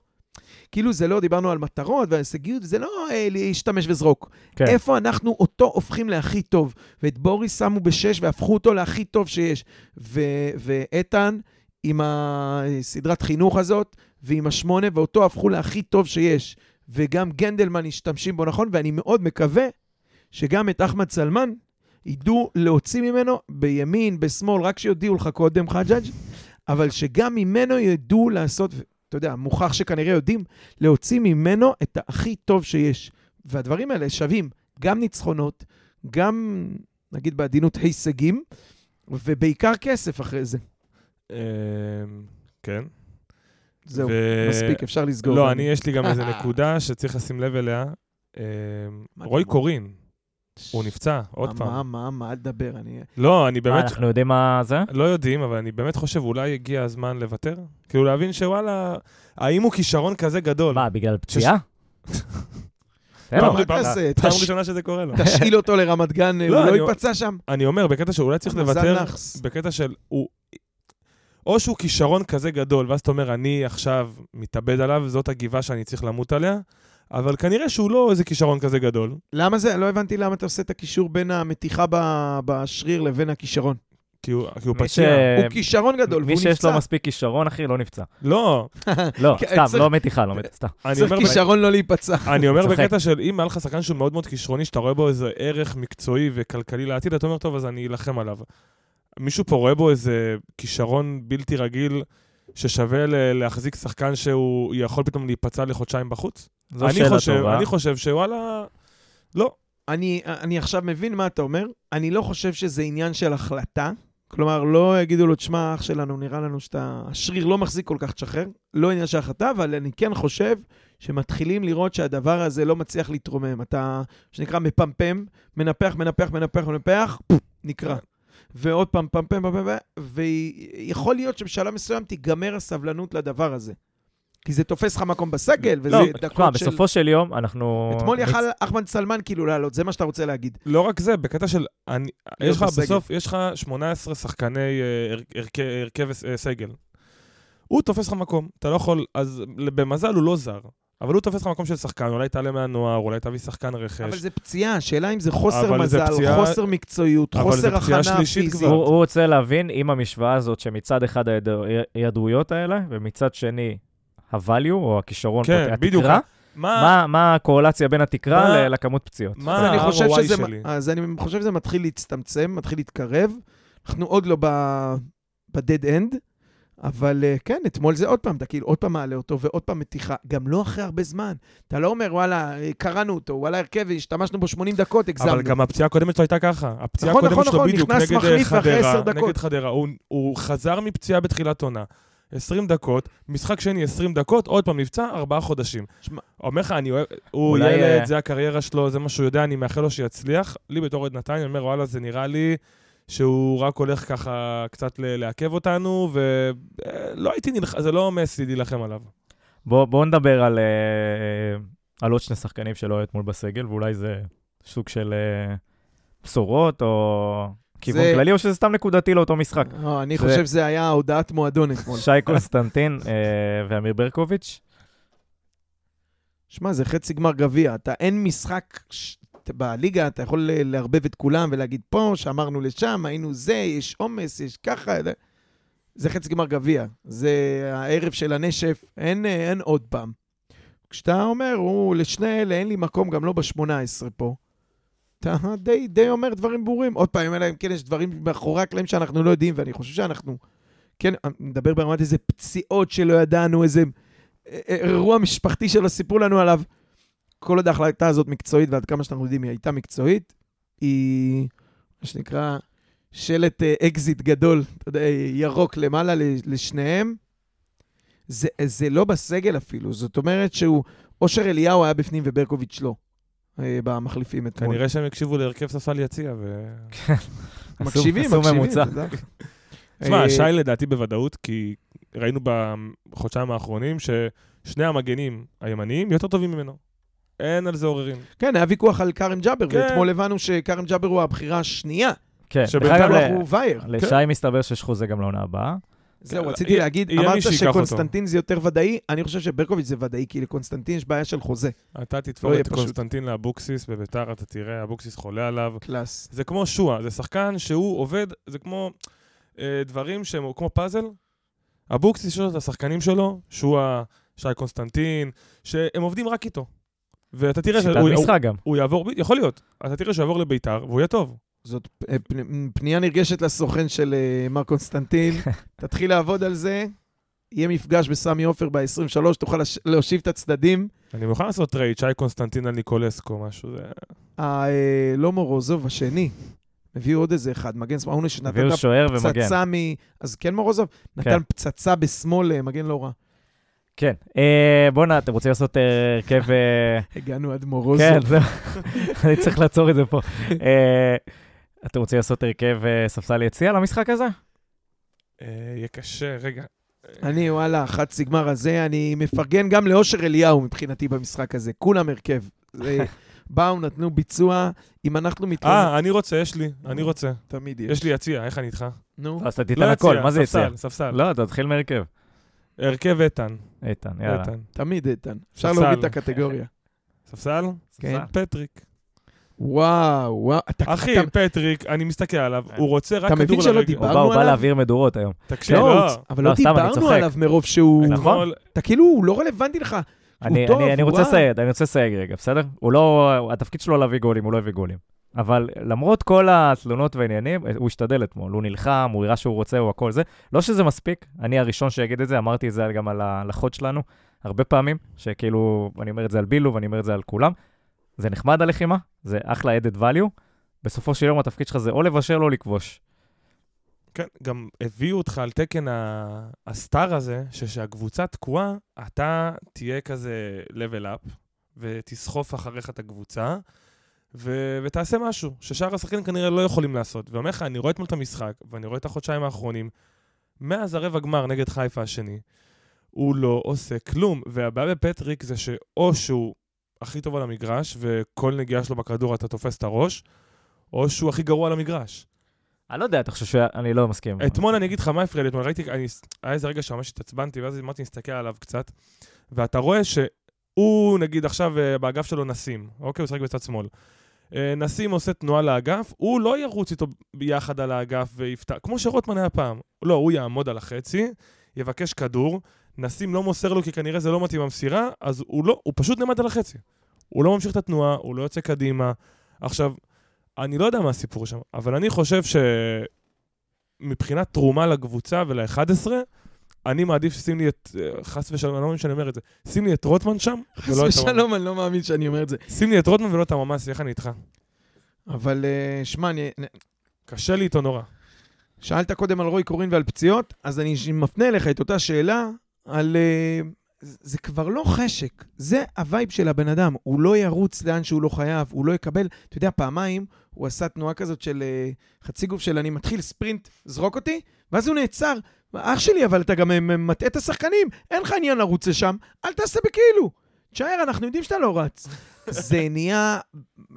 כאילו זה לא, דיברנו על מטרות והישגיות, זה לא אה, להשתמש וזרוק. כן. איפה אנחנו אותו הופכים להכי טוב. ואת בוריס שמו בשש והפכו אותו להכי טוב שיש. ו- ואיתן, עם הסדרת חינוך הזאת, ועם השמונה, ואותו הפכו להכי טוב שיש. וגם גנדלמן משתמשים בו נכון, ואני מאוד מקווה שגם את אחמד סלמן ידעו להוציא ממנו בימין, בשמאל, רק שיודיעו לך קודם, חג'אג', אבל שגם ממנו ידעו לעשות, אתה יודע, מוכח שכנראה יודעים, להוציא ממנו את הכי טוב שיש. והדברים האלה שווים גם ניצחונות, גם, נגיד בעדינות, הישגים, ובעיקר כסף אחרי זה. אמ, כן. זהו, ו- מספיק, אפשר לסגור. לא, אני, יש לי גם איזה נקודה שצריך לשים לב אליה. אמ, אתה- קורין, הוא נפצע, עוד מה, פעם. מה, מה, מה, אל תדבר, אני... לא, אני מה, באמת, אנחנו יודעים מה זה? לא יודעים, אבל אני באמת חושב, אולי הגיע הזמן לוותר? כאילו להבין שוואלה, האם הוא כישרון כזה גדול? מה, בגלל פציעה? פעם. מה ראשונה שזה קורה לו. תשאיל אותו לרמת גן, לא, הוא לא ייפצע שם. אני אומר, בקטע שאולי צריך לוותר. בקטע של. או שהוא כישרון כזה גדול, ואז אתה אומר, אני עכשיו מתאבד עליו, זאת הגבעה שאני צריך למות עליה, אבל כנראה שהוא לא איזה כישרון כזה גדול. למה זה? לא הבנתי למה אתה עושה את הקישור בין המתיחה ב- בשריר לבין הכישרון. כי הוא, כי הוא מי ש- פציע. הוא כישרון גדול, מי והוא שיש לו נפצע. מספיק כישרון, אחי, לא נפצע. לא, לא, סתם, צריך- לא מתיחה, לא מתיחה, סתם. צריך אומר, כישרון לא להיפצע. אני אומר צוחק. בקטע של אם היה לך שחקן שהוא מאוד מאוד כישרוני, שאתה רואה בו איזה ערך מקצועי וכלכלי לעתיד, אתה אומר, טוב, אז אני אלחם עליו. מישהו פה רואה בו איזה כישרון בלתי רגיל ששווה להחזיק שחקן שהוא יכול פתאום להיפצע לחודשיים בחוץ? זו אני שאלה חושב, טובה. אני חושב שוואלה, לא. אני, אני עכשיו מבין מה אתה אומר. אני לא חושב שזה עניין של החלטה. כלומר, לא יגידו לו, תשמע, אח שלנו, נראה לנו שאתה... השריר לא מחזיק כל כך, תשחרר. לא עניין של החלטה, אבל אני כן חושב שמתחילים לראות שהדבר הזה לא מצליח להתרומם. אתה, שנקרא, מפמפם, מנפח, מנפח, מנפח, מנפח, פופ, נקרע. ועוד פעם, פמפם, פמפם, פמפם, ויכול להיות שבשלב מסוים תיגמר הסבלנות לדבר הזה. כי זה תופס לך מקום בסגל, וזה לא, דקות תשמע, של... בסופו של יום, אנחנו... אתמול יכל אחמד סלמן כאילו לעלות, זה מה שאתה רוצה להגיד. לא רק זה, בקטע של... אני, יש לך בסגל. בסוף, יש לך 18 שחקני אה, הר- הרכב, הרכב אה, סגל. הוא תופס לך מקום, אתה לא יכול... אז במזל הוא לא זר. אבל הוא תופס לך מקום של שחקן, אולי תעלה מהנוער, אולי תביא שחקן רכש. אבל זה פציעה, השאלה אם זה חוסר אבל זה מזל, פציעה- חוסר מקצועיות, חוסר הכנה פיזית. הוא הוא רוצה להבין אם המשוואה הזאת, שמצד אחד ההיעדרויות האלה, ומצד שני ה-value, או הכישרון, כן, פה, בדיוק. התקרה, מה... מה- מה הקורלציה בין התקרה מה- לכמות פציעות? מה אז אני חושב ה-ROI שלי? אז אני חושב שזה מתחיל להצטמצם, מתחיל להתקרב. אנחנו עוד לא ב-dead end, אבל אה, כן, אתמול זה עוד פעם, אתה כאילו עוד פעם מעלה אותו ועוד פעם מתיחה, גם לא אחרי הרבה זמן. אתה לא אומר, וואלה, אה, קראנו אותו, וואלה, הרכב, השתמשנו בו 80 דקות, הגזמנו. אבל גם הפציעה הקודמת שלו הייתה ככה. הפציעה נכון, הקודמת נכון, שלו נכון, בדיוק נכנס נגד אה, חדרה. נגד חדרה. הוא- הוא חזר מפציעה בתחילת עונה. 20 דקות, משחק שני 20 דקות, עוד פעם נפצע, ארבעה חודשים. אומר לך, אני אוהב, הוא ילד, זה הקריירה שלו, זה מה שהוא יודע, אני מאחל לו שיצליח. לי בתור אוהד נתניה, אני אומר, וואלה, זה נראה לי שהוא רק הולך ככה קצת לעכב אותנו, ולא הייתי נלחם, זה לא מסי להילחם עליו. בואו בוא נדבר על, אה, על עוד שני שחקנים שלא היו אתמול בסגל, ואולי זה סוג של אה, בשורות או כיוון זה- כללי, או שזה סתם נקודתי לאותו משחק. לא, אני זה- חושב שזה היה הודעת מועדון אתמול. שי קונסטנטין אה, ואמיר ברקוביץ', שמע, זה חצי גמר גביע. אתה, אין משחק ש... בליגה, אתה יכול לערבב את כולם ולהגיד פה, שאמרנו לשם, היינו זה, יש עומס, יש ככה. זה- חצי גמר גביע. זה הערב של הנשף, אין, אה, אין עוד פעם. כשאתה אומר, הוא, לשני אלה אין לי מקום, גם לא ב-18 פה, אתה די, די אומר דברים ברורים. עוד פעם, אלא אם כן יש דברים מאחורי הקלעים שאנחנו לא יודעים, ואני חושב שאנחנו, כן, נדבר ברמת איזה פציעות שלא ידענו, איזה אה, אירוע משפחתי שלא סיפרו לנו עליו. כל עוד ההחלטה הזאת מקצועית, ועד כמה שאנחנו יודעים, היא הייתה מקצועית, היא, מה שנקרא, שלט אה, אקזיט גדול, אתה יודע, ירוק למעלה לשניהם. זה, זה לא בסגל אפילו, זאת אומרת שהוא, אושר אליהו היה בפנים וברקוביץ' לא, אה, במחליפים אתמול. כנראה שהם הקשיבו להרכב ספסל יציע, ו... מקשיבים, עשו מקשיבים. יודע. תשמע, אה, שי לדעתי בוודאות, כי ראינו בחודשיים האחרונים ששני המגנים הימניים יותר טובים ממנו. אין על זה עוררין. כן, היה ויכוח על כרם ג'אבר, כן. ואתמול הבנו שכרם ג'אבר הוא הבחירה השנייה. כן, שבינתיים הוא וייר. לשי מסתבר שיש חוזה גם לעונה הבאה. זהו, כן, רציתי יהיה- להגיד, אמרת. שקונסטנטין זה יותר ודאי, אני חושב שברקוביץ' זה ודאי, כי לקונסטנטין יש בעיה של חוזה. אתה תתפור לא יהיה את. קונסטנטין לאבוקסיס בביתר, אתה תראה, אבוקסיס חולה עליו. קלאס. זה כמו שועה, זה שחקן שהוא עובד, זה כמו אה, דברים שהם כמו פאזל. אבוקסיס יש לו את השחקנים שלו, שועה, שי קונסטנטין, שהם עובדים רק איתו. ואתה תראה שיטת שהוא הוא. הוא יעבור, יכול להיות, אתה תראה שהוא יעבור לביתר והוא יהיה טוב. זאת אה, פ- פנייה נרגשת לסוכן של אה, מר קונסטנטין. תתחיל לעבוד על זה, יהיה מפגש בסמי עופר ב-23, תוכל להושיב את הצדדים. אני מוכן לעשות trade, שי קונסטנטין על ניקולסקו, משהו, זה... אה, לא מורוזוב, השני. הביאו עוד איזה אחד, מגן שמאל, שוער ומגן. הפצצה מ... אז כן מורוזוב? נתן כן. פצצה בשמאל, אה, מגן לא רע. כן. אה, בואנה, אתם רוצים לעשות אה, הרכב... אה, הגענו עד מורוזוב. כן, זהו. אני צריך לעצור את זה פה. אתם רוצים לעשות הרכב ספסל יציע למשחק הזה? יהיה קשה, רגע. אני, וואלה, חצי גמר הזה, אני מפרגן גם לאושר אליהו מבחינתי במשחק הזה. כולם הרכב. באו, נתנו ביצוע. אם אנחנו מתכוננים... אה, אני רוצה, יש לי, אני רוצה. תמיד יש. יש לי יציע, איך אני איתך? נו. אז אתה לא תיתן הכל, מה זה יציע? ספסל, ספסל. לא, אתה תתחיל מהרכב. הרכב איתן. איתן, יאללה. איתן. תמיד איתן. אפשר. להוריד את הקטגוריה. ספסל? כן. ספסל. פטריק. וואו, וואו. אתה- אחי, אתה- פטריק, אני מסתכל עליו, הוא רוצה רק אתה מבין כדור שלא לרגל. דיברנו בא- הוא בא עליו? להעביר מדורות היום. תקשיב, לא, לא. אבל לא, לא דיברנו. עליו מרוב שהוא... נכון. אתה כאילו, הוא לא רלוונטי לך. אני, טוב, אני, אני רוצה. לסייג, אני רוצה לסייג רגע, בסדר? הוא לא, התפקיד שלו להביא גולים, הוא לא הביא גולים. אבל למרות כל התלונות והעניינים, הוא השתדל אתמול, הוא נלחם, הוא הראה שהוא רוצה, הוא הכל זה. לא שזה מספיק, אני הראשון שיגיד את זה, אמרתי את זה גם על הלחות שלנו, הרבה פעמים, שכאילו, אני אומר את זה על בילו ואני אומר את זה על כולם. זה נחמד הלחימה, זה אחלה added value. בסופו של יום התפקיד שלך זה או לבשל או לכבוש. כן, גם הביאו אותך על תקן הסטאר הזה, שכשהקבוצה תקועה, אתה תהיה כזה level up, ותסחוף אחריך את הקבוצה, ו- ותעשה משהו, ששאר השחקנים כנראה לא יכולים לעשות. ואומר לך, אני רואה אתמול את המשחק, ואני רואה את החודשיים האחרונים, מאז הרבע גמר נגד חיפה השני, הוא לא עושה כלום. והבעיה בפטריק זה שאו שהוא הכי טוב על המגרש, וכל נגיעה שלו בכדור אתה תופס את הראש, או שהוא הכי גרוע על המגרש. אני לא יודע, אתה חושב ש... אני לא מסכים. אתמול אני אגיד לך מה הפריע לי, אתמול ראיתי, היה איזה רגע שממש התעצבנתי, ואז אמרתי, נסתכל עליו קצת, ואתה רואה שהוא, נגיד עכשיו אה, באגף שלו נסים, אוקיי? הוא משחק בצד שמאל. אה, נסים עושה תנועה לאגף, הוא לא ירוץ איתו ביחד על האגף ויפתח, כמו שרוטמן היה פעם. לא, הוא יעמוד על החצי, יבקש כדור, נסים לא מוסר לו כי כנראה זה לא מתאים המסירה, אז הוא לא, הוא פשוט נעמד על החצי. הוא לא ממשיך את התנועה, הוא לא יוצא קדימה. עכשיו, אני לא יודע מה הסיפור שם, אבל אני חושב שמבחינת תרומה לקבוצה ול-11, אני מעדיף ששים לי את, אה, חס ושלום, אני לא מאמין שאני אומר את זה, שים לי את רוטמן שם, חס ולא את ושלום, אני לא מאמין שאני אומר את זה. הממ"ס. שים לי את רוטמן ולא את הממ"ס, איך אני איתך? אבל אה, שמע, אני- קשה לי איתו נורא. שאלת קודם על רוי קורין ועל פציעות, אז אני מפנה אליך את אותה שאלה על אה, זה כבר לא חשק, זה ה vibe של הבן אדם. הוא לא ירוץ לאן שהוא לא חייב, הוא לא יקבל... אתה יודע, פעמיים הוא עשה תנועה כזאת של אה, חצי גוף של אני מתחיל ספרינט, זרוק אותי, ואז הוא נעצר. אח שלי, אבל אתה גם אה, מטעה את השחקנים, אין לך עניין לרוץ לשם, אל תעשה בכאילו. תשאר, אנחנו יודעים שאתה לא רץ. זה נהיה,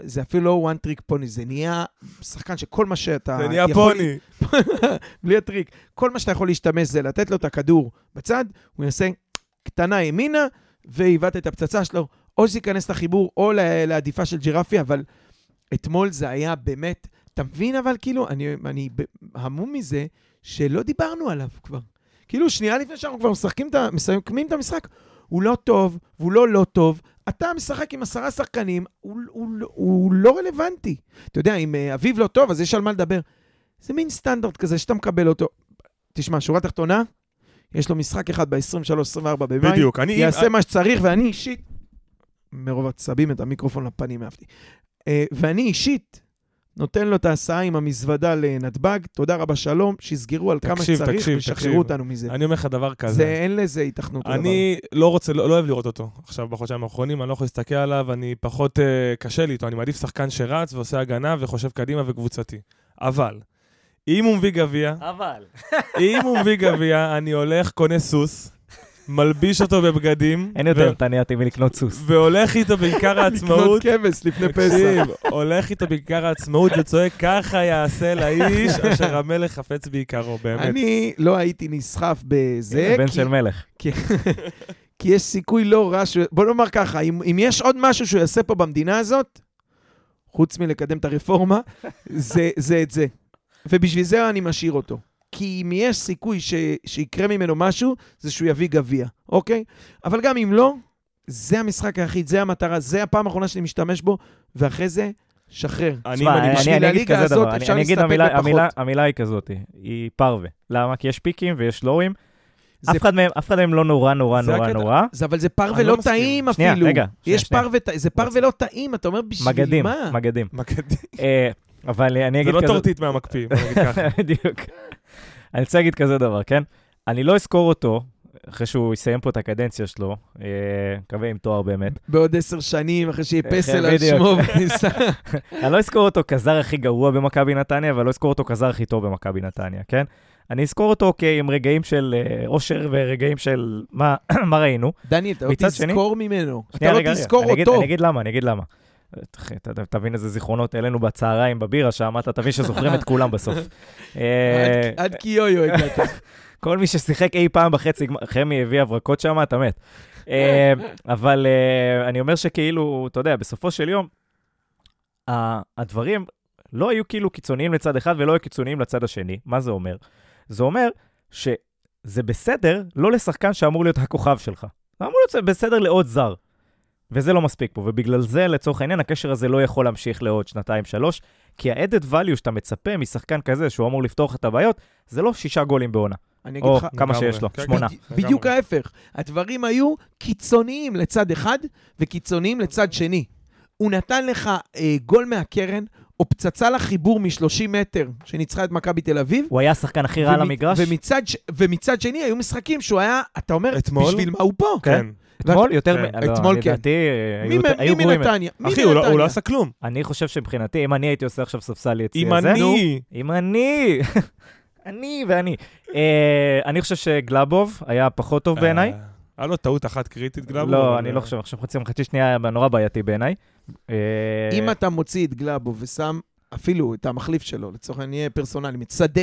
זה אפילו לא one trick pony, זה נהיה שחקן שכל מה שאתה... זה נהיה יכול- פוני. בלי הטריק. כל מה שאתה יכול להשתמש זה לתת לו את הכדור בצד, הוא יעשה קטנה ימינה, ועיוות את הפצצה שלו, או שייכנס לחיבור, או לעדיפה של ג'ירפי, אבל אתמול זה היה באמת, אתה מבין אבל כאילו, אני, אני המום מזה שלא דיברנו עליו כבר. כאילו, שנייה לפני שאנחנו כבר משחקים מסיימים את המשחק, הוא לא טוב, והוא לא לא טוב. אתה משחק עם עשרה שחקנים, הוא, הוא, הוא, הוא לא רלוונטי. אתה יודע, אם אה, אביב לא טוב, אז יש על מה לדבר. זה מין סטנדרט כזה שאתה מקבל אותו. תשמע, שורה תחתונה, יש לו משחק אחד ב-23-24 במאי. בדיוק. אני... יעשה מה שצריך, ואני אישית, מרוב עצבים את המיקרופון לפנים אהבתי. אה, ואני אישית נותן לו את ההסעה עם המזוודה לנתב"ג, תודה רבה, שלום, שיסגרו על כמה תקשיב, שצריך תקשיב, וישחררו תקשיב. אותנו מזה. אני אומר לך דבר זה, כזה. אין לזה היתכנות. לדבר. אני לא רוצה, לא, לא אוהב לראות אותו עכשיו בחודשיים האחרונים, אני לא יכול להסתכל עליו, אני פחות uh, קשה לי איתו, אני מעדיף שחקן שרץ ועושה הגנה וחושב קדימה וקבוצתי. אבל, אם הוא מביא גביע, אבל. אם הוא מביא גביע, אני הולך, קונה סוס, מלביש אותו בבגדים, אין יותר נתניהתי מלקנות סוס. והולך איתו בעיקר העצמאות. לקנות כבש לפני פסח. הולך איתו בעיקר העצמאות וצועק, ככה יעשה לאיש אשר המלך חפץ בעיקרו, באמת. אני לא הייתי נסחף בזה, בן של מלך. כי, כי יש סיכוי לא רע, ש... בוא נאמר ככה, אם, אם יש עוד משהו שהוא יעשה פה במדינה הזאת, חוץ מלקדם את הרפורמה, זה, זה את זה. ובשביל זה אני משאיר אותו. כי אם יש סיכוי ש... שיקרה ממנו משהו, זה שהוא יביא גביע, אוקיי? אבל גם אם לא, זה המשחק היחיד, זה המטרה, זה הפעם האחרונה שאני משתמש בו, ואחרי זה, שחרר. אני, אני אני- בשביל אני אגיד הליגה כזה הזאת דבר, אני- אפשר אני אגיד להסתפק המילה- בפחות. המילה- המילה היא כזאת, היא פרווה. למה? כי יש פיקים ויש לואים. אף אחד מהם- אף אחד מהם לא נורא נורא זה נורא. נורא. זה, אבל זה פרווה אני לא לא. טעים שנייה, אפילו. רגע, שנייה, יש שנייה. פרווה, זה פרווה לא טעים, אתה אומר בשביל מגדים, מה? מגדים. מקדים. אבל אני זה אגיד לא כזה... טורטית מהמקפיא, בוא נגיד ככה. בדיוק. אני רוצה להגיד כזה דבר, כן? אני לא אזכור אותו, אחרי שהוא יסיים פה את הקדנציה שלו, אה, מקווה עם תואר באמת. בעוד עשר שנים, אחרי שיהיה פסל על. שמו בכניסה. אני לא אזכור אותו כזר הכי גרוע במכבי נתניה, אבל לא אזכור אותו כזר הכי טוב במכבי נתניה, כן? אני אזכור אותו עם רגעים של אה, אושר ורגעים של מה מה ראינו. דני, אתה לא מצד שני- תזכור ממנו. אתה לא רגע, תזכור אני אגיד- אותו. אני אגיד למה, אני אגיד למה. ת- תבין איזה זיכרונות העלינו בצהריים בבירה שם, אתה תבין שזוכרים את כולם בסוף. אה, עד- קיויו הגעת. כל מי ששיחק אי פעם בחצי חמי הביא הברקות שם, אתה מת. אה, אבל אה, אני אומר שכאילו, אתה יודע, בסופו של יום, הדברים לא היו כאילו קיצוניים לצד אחד ולא היו קיצוניים לצד השני. מה זה אומר? זה אומר שזה בסדר לא לשחקן שאמור להיות הכוכב שלך. זה אמור להיות בסדר לעוד זר. וזה לא מספיק פה, ובגלל זה, לצורך העניין, הקשר הזה לא יכול להמשיך לעוד שנתיים-שלוש, כי ה-added value שאתה מצפה משחקן כזה, שהוא אמור לפתור לך את הבעיות, זה לא שישה גולים בעונה. אני אגיד או לך, כמה. שיש לו, כן, שמונה. בדי- בדיוק ההפך. הדברים היו קיצוניים לצד אחד וקיצוניים לצד שני. הוא נתן לך אה, גול מהקרן, או פצצה לחיבור מ-30 מטר, שניצחה את מכבי תל אביב. הוא היה השחקן הכי רע על המגרש. ומצד, ש- ומצד שני, היו משחקים שהוא היה, אתה אומר, אתמול? בשביל מה הוא פה? כן. אתמול יותר... כן. מ- לא, אתמול כן. לדעתי, היו- היו מי גרועים. מנתניה? מי אחי, הוא לא- לא? עשה כלום. אני חושב שמבחינתי, אם אני הייתי עושה עכשיו ספסל יציע אם זה... אני... אם אני... אני ואני. אה, אני חושב שגלאבוב היה פחות טוב בעיניי. אה, היה לו טעות אחת קריטית גלאבו. לא, אני לא חושב, עכשיו חצי מחצי שנייה היה נורא בעייתי בעיניי. אה, אם אתה מוציא את גלאבו ושם אפילו את המחליף שלו, לצורך העניין נהיה פרסונלי, מצדה,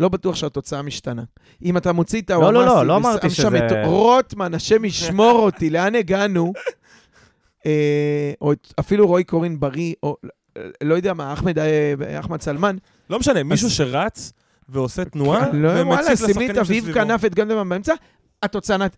לא בטוח שהתוצאה משתנה. אם אתה מוציא את לא, הוואמאסי לא, לא אמרתי שזה- את רוטמן, השם ישמור אותי, לאן הגענו? אה, או אפילו רועי קורין בריא, או לא יודע מה, אחמד, אה, אחמד סלמן. לא משנה, מישהו שרץ ועושה תנועה, לא, וואלה, ומציק שים לי את לשחקנים אביב שסביבו. כנף, את גנדמן באמצע,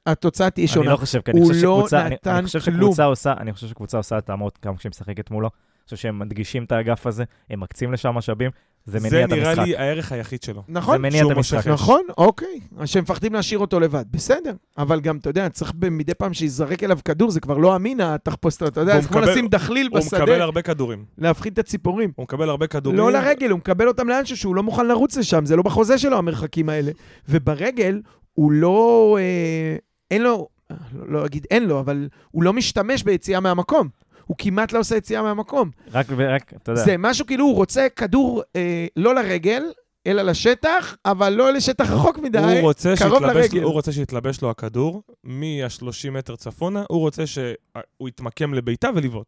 התוצאה תהיה אני שונה. לא חושב, כי אני חושב לא. אני- אני. שקבוצה עושה, אני חושב שקבוצה עושה התאמות גם כשהיא משחקת מולו. אני חושב שהם מדגישים את האגף הזה, הם מקצים לשם משאבים, זה מניע זה את נראה המשחק. לי הערך היחיד שלו. נכון? זה מניע את המשחק. נכון, אוקיי. אז שהם מפחדים להשאיר אותו לבד. בסדר. אבל גם, אתה יודע, צריך מדי פעם שיזרק אליו כדור, זה כבר לא אמין, התחפושת, אתה יודע, זה כמו מקבל- לשים דחליל הוא מקבל בשדה, הרבה כדורים. להפחיד את הציפורים. הוא מקבל הרבה כדורים. לא לרגל, הוא מקבל אותם לאנשהו שהוא לא מוכן לרוץ לשם, זה לא בחוזה שלו, המרחקים האלה. וברגל, הוא לא... אה, אין לו... לא, לא אגיד אין לו, אבל הוא לא משתמש ביציאה מהמקום. הוא כמעט לא עושה יציאה מהמקום. רק, רק, אתה יודע. זה משהו כאילו, הוא רוצה כדור אה, לא לרגל, אלא לשטח, אבל לא לשטח רחוק מדי, הוא רוצה, קרוב שיתלבש, לרגל. הוא רוצה שיתלבש לו הכדור מה-30 מטר צפונה, הוא רוצה שהוא יתמקם לביתה ולבעוט.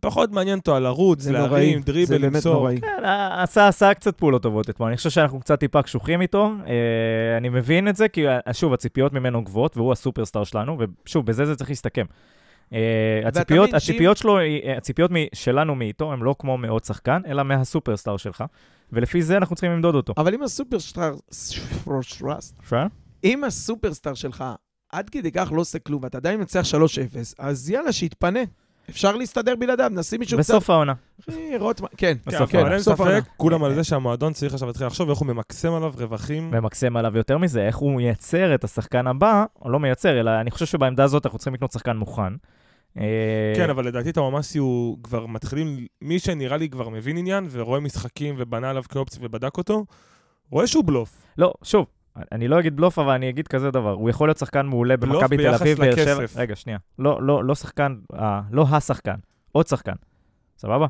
פחות מעניין אותו על נוראי, להרים, דריבל, זה באמת למסור. נוראי. כן, עשה, עשה קצת פעולות טובות אתמול. אני חושב שאנחנו קצת טיפה קשוחים איתו. אה, אני מבין את זה, כי אה, שוב, הציפיות ממנו גבוהות, והוא הסופרסטאר שלנו, ושוב, בזה זה צריך להסתכם. אה, הציפיות, הציפיות שלו, אה, הציפיות שלנו מאיתו, הן לא כמו מעוד שחקן, אלא מהסופרסטאר שלך, ולפי זה אנחנו צריכים למדוד אותו. אבל אם הסופרסטאר, אפשר? אם הסופרסטאר שלך עד כדי כך לא עושה כלום, ואתה עדיין מנצח 3-0, אז יאללה, שיתפנה. אפשר להסתדר בלעדיו, נשים מישהו קצת... בסוף העונה. רוטמן, כן, כן, בסוף כן, אבל אין העונה. ספק, כולם על זה שהמועדון צריך עכשיו להתחיל לחשוב איך הוא ממקסם עליו רווחים. ומקסם עליו יותר מזה, איך הוא מייצר את השחקן הבא, או לא מייצר, אלא אני חושב שבעמדה הזאת אנחנו צריכים לקנות שחקן מוכן. אה, כן, אבל לדעתי טוואמאסי הוא כבר מתחילים, מי שנראה לי כבר מבין עניין ורואה משחקים ובנה עליו כאופציה ובדק אותו, רואה שהוא בלוף. לא, שוב, אני לא אגיד בלוף, אבל אני אגיד כזה דבר. הוא יכול להיות שחקן מעולה בלוף במכבי תל ביחס אביב, באר שבע. לכסף. רגע, שנייה. לא, לא, לא שחקן, אה, לא השחקן, עוד שחקן. סבבה?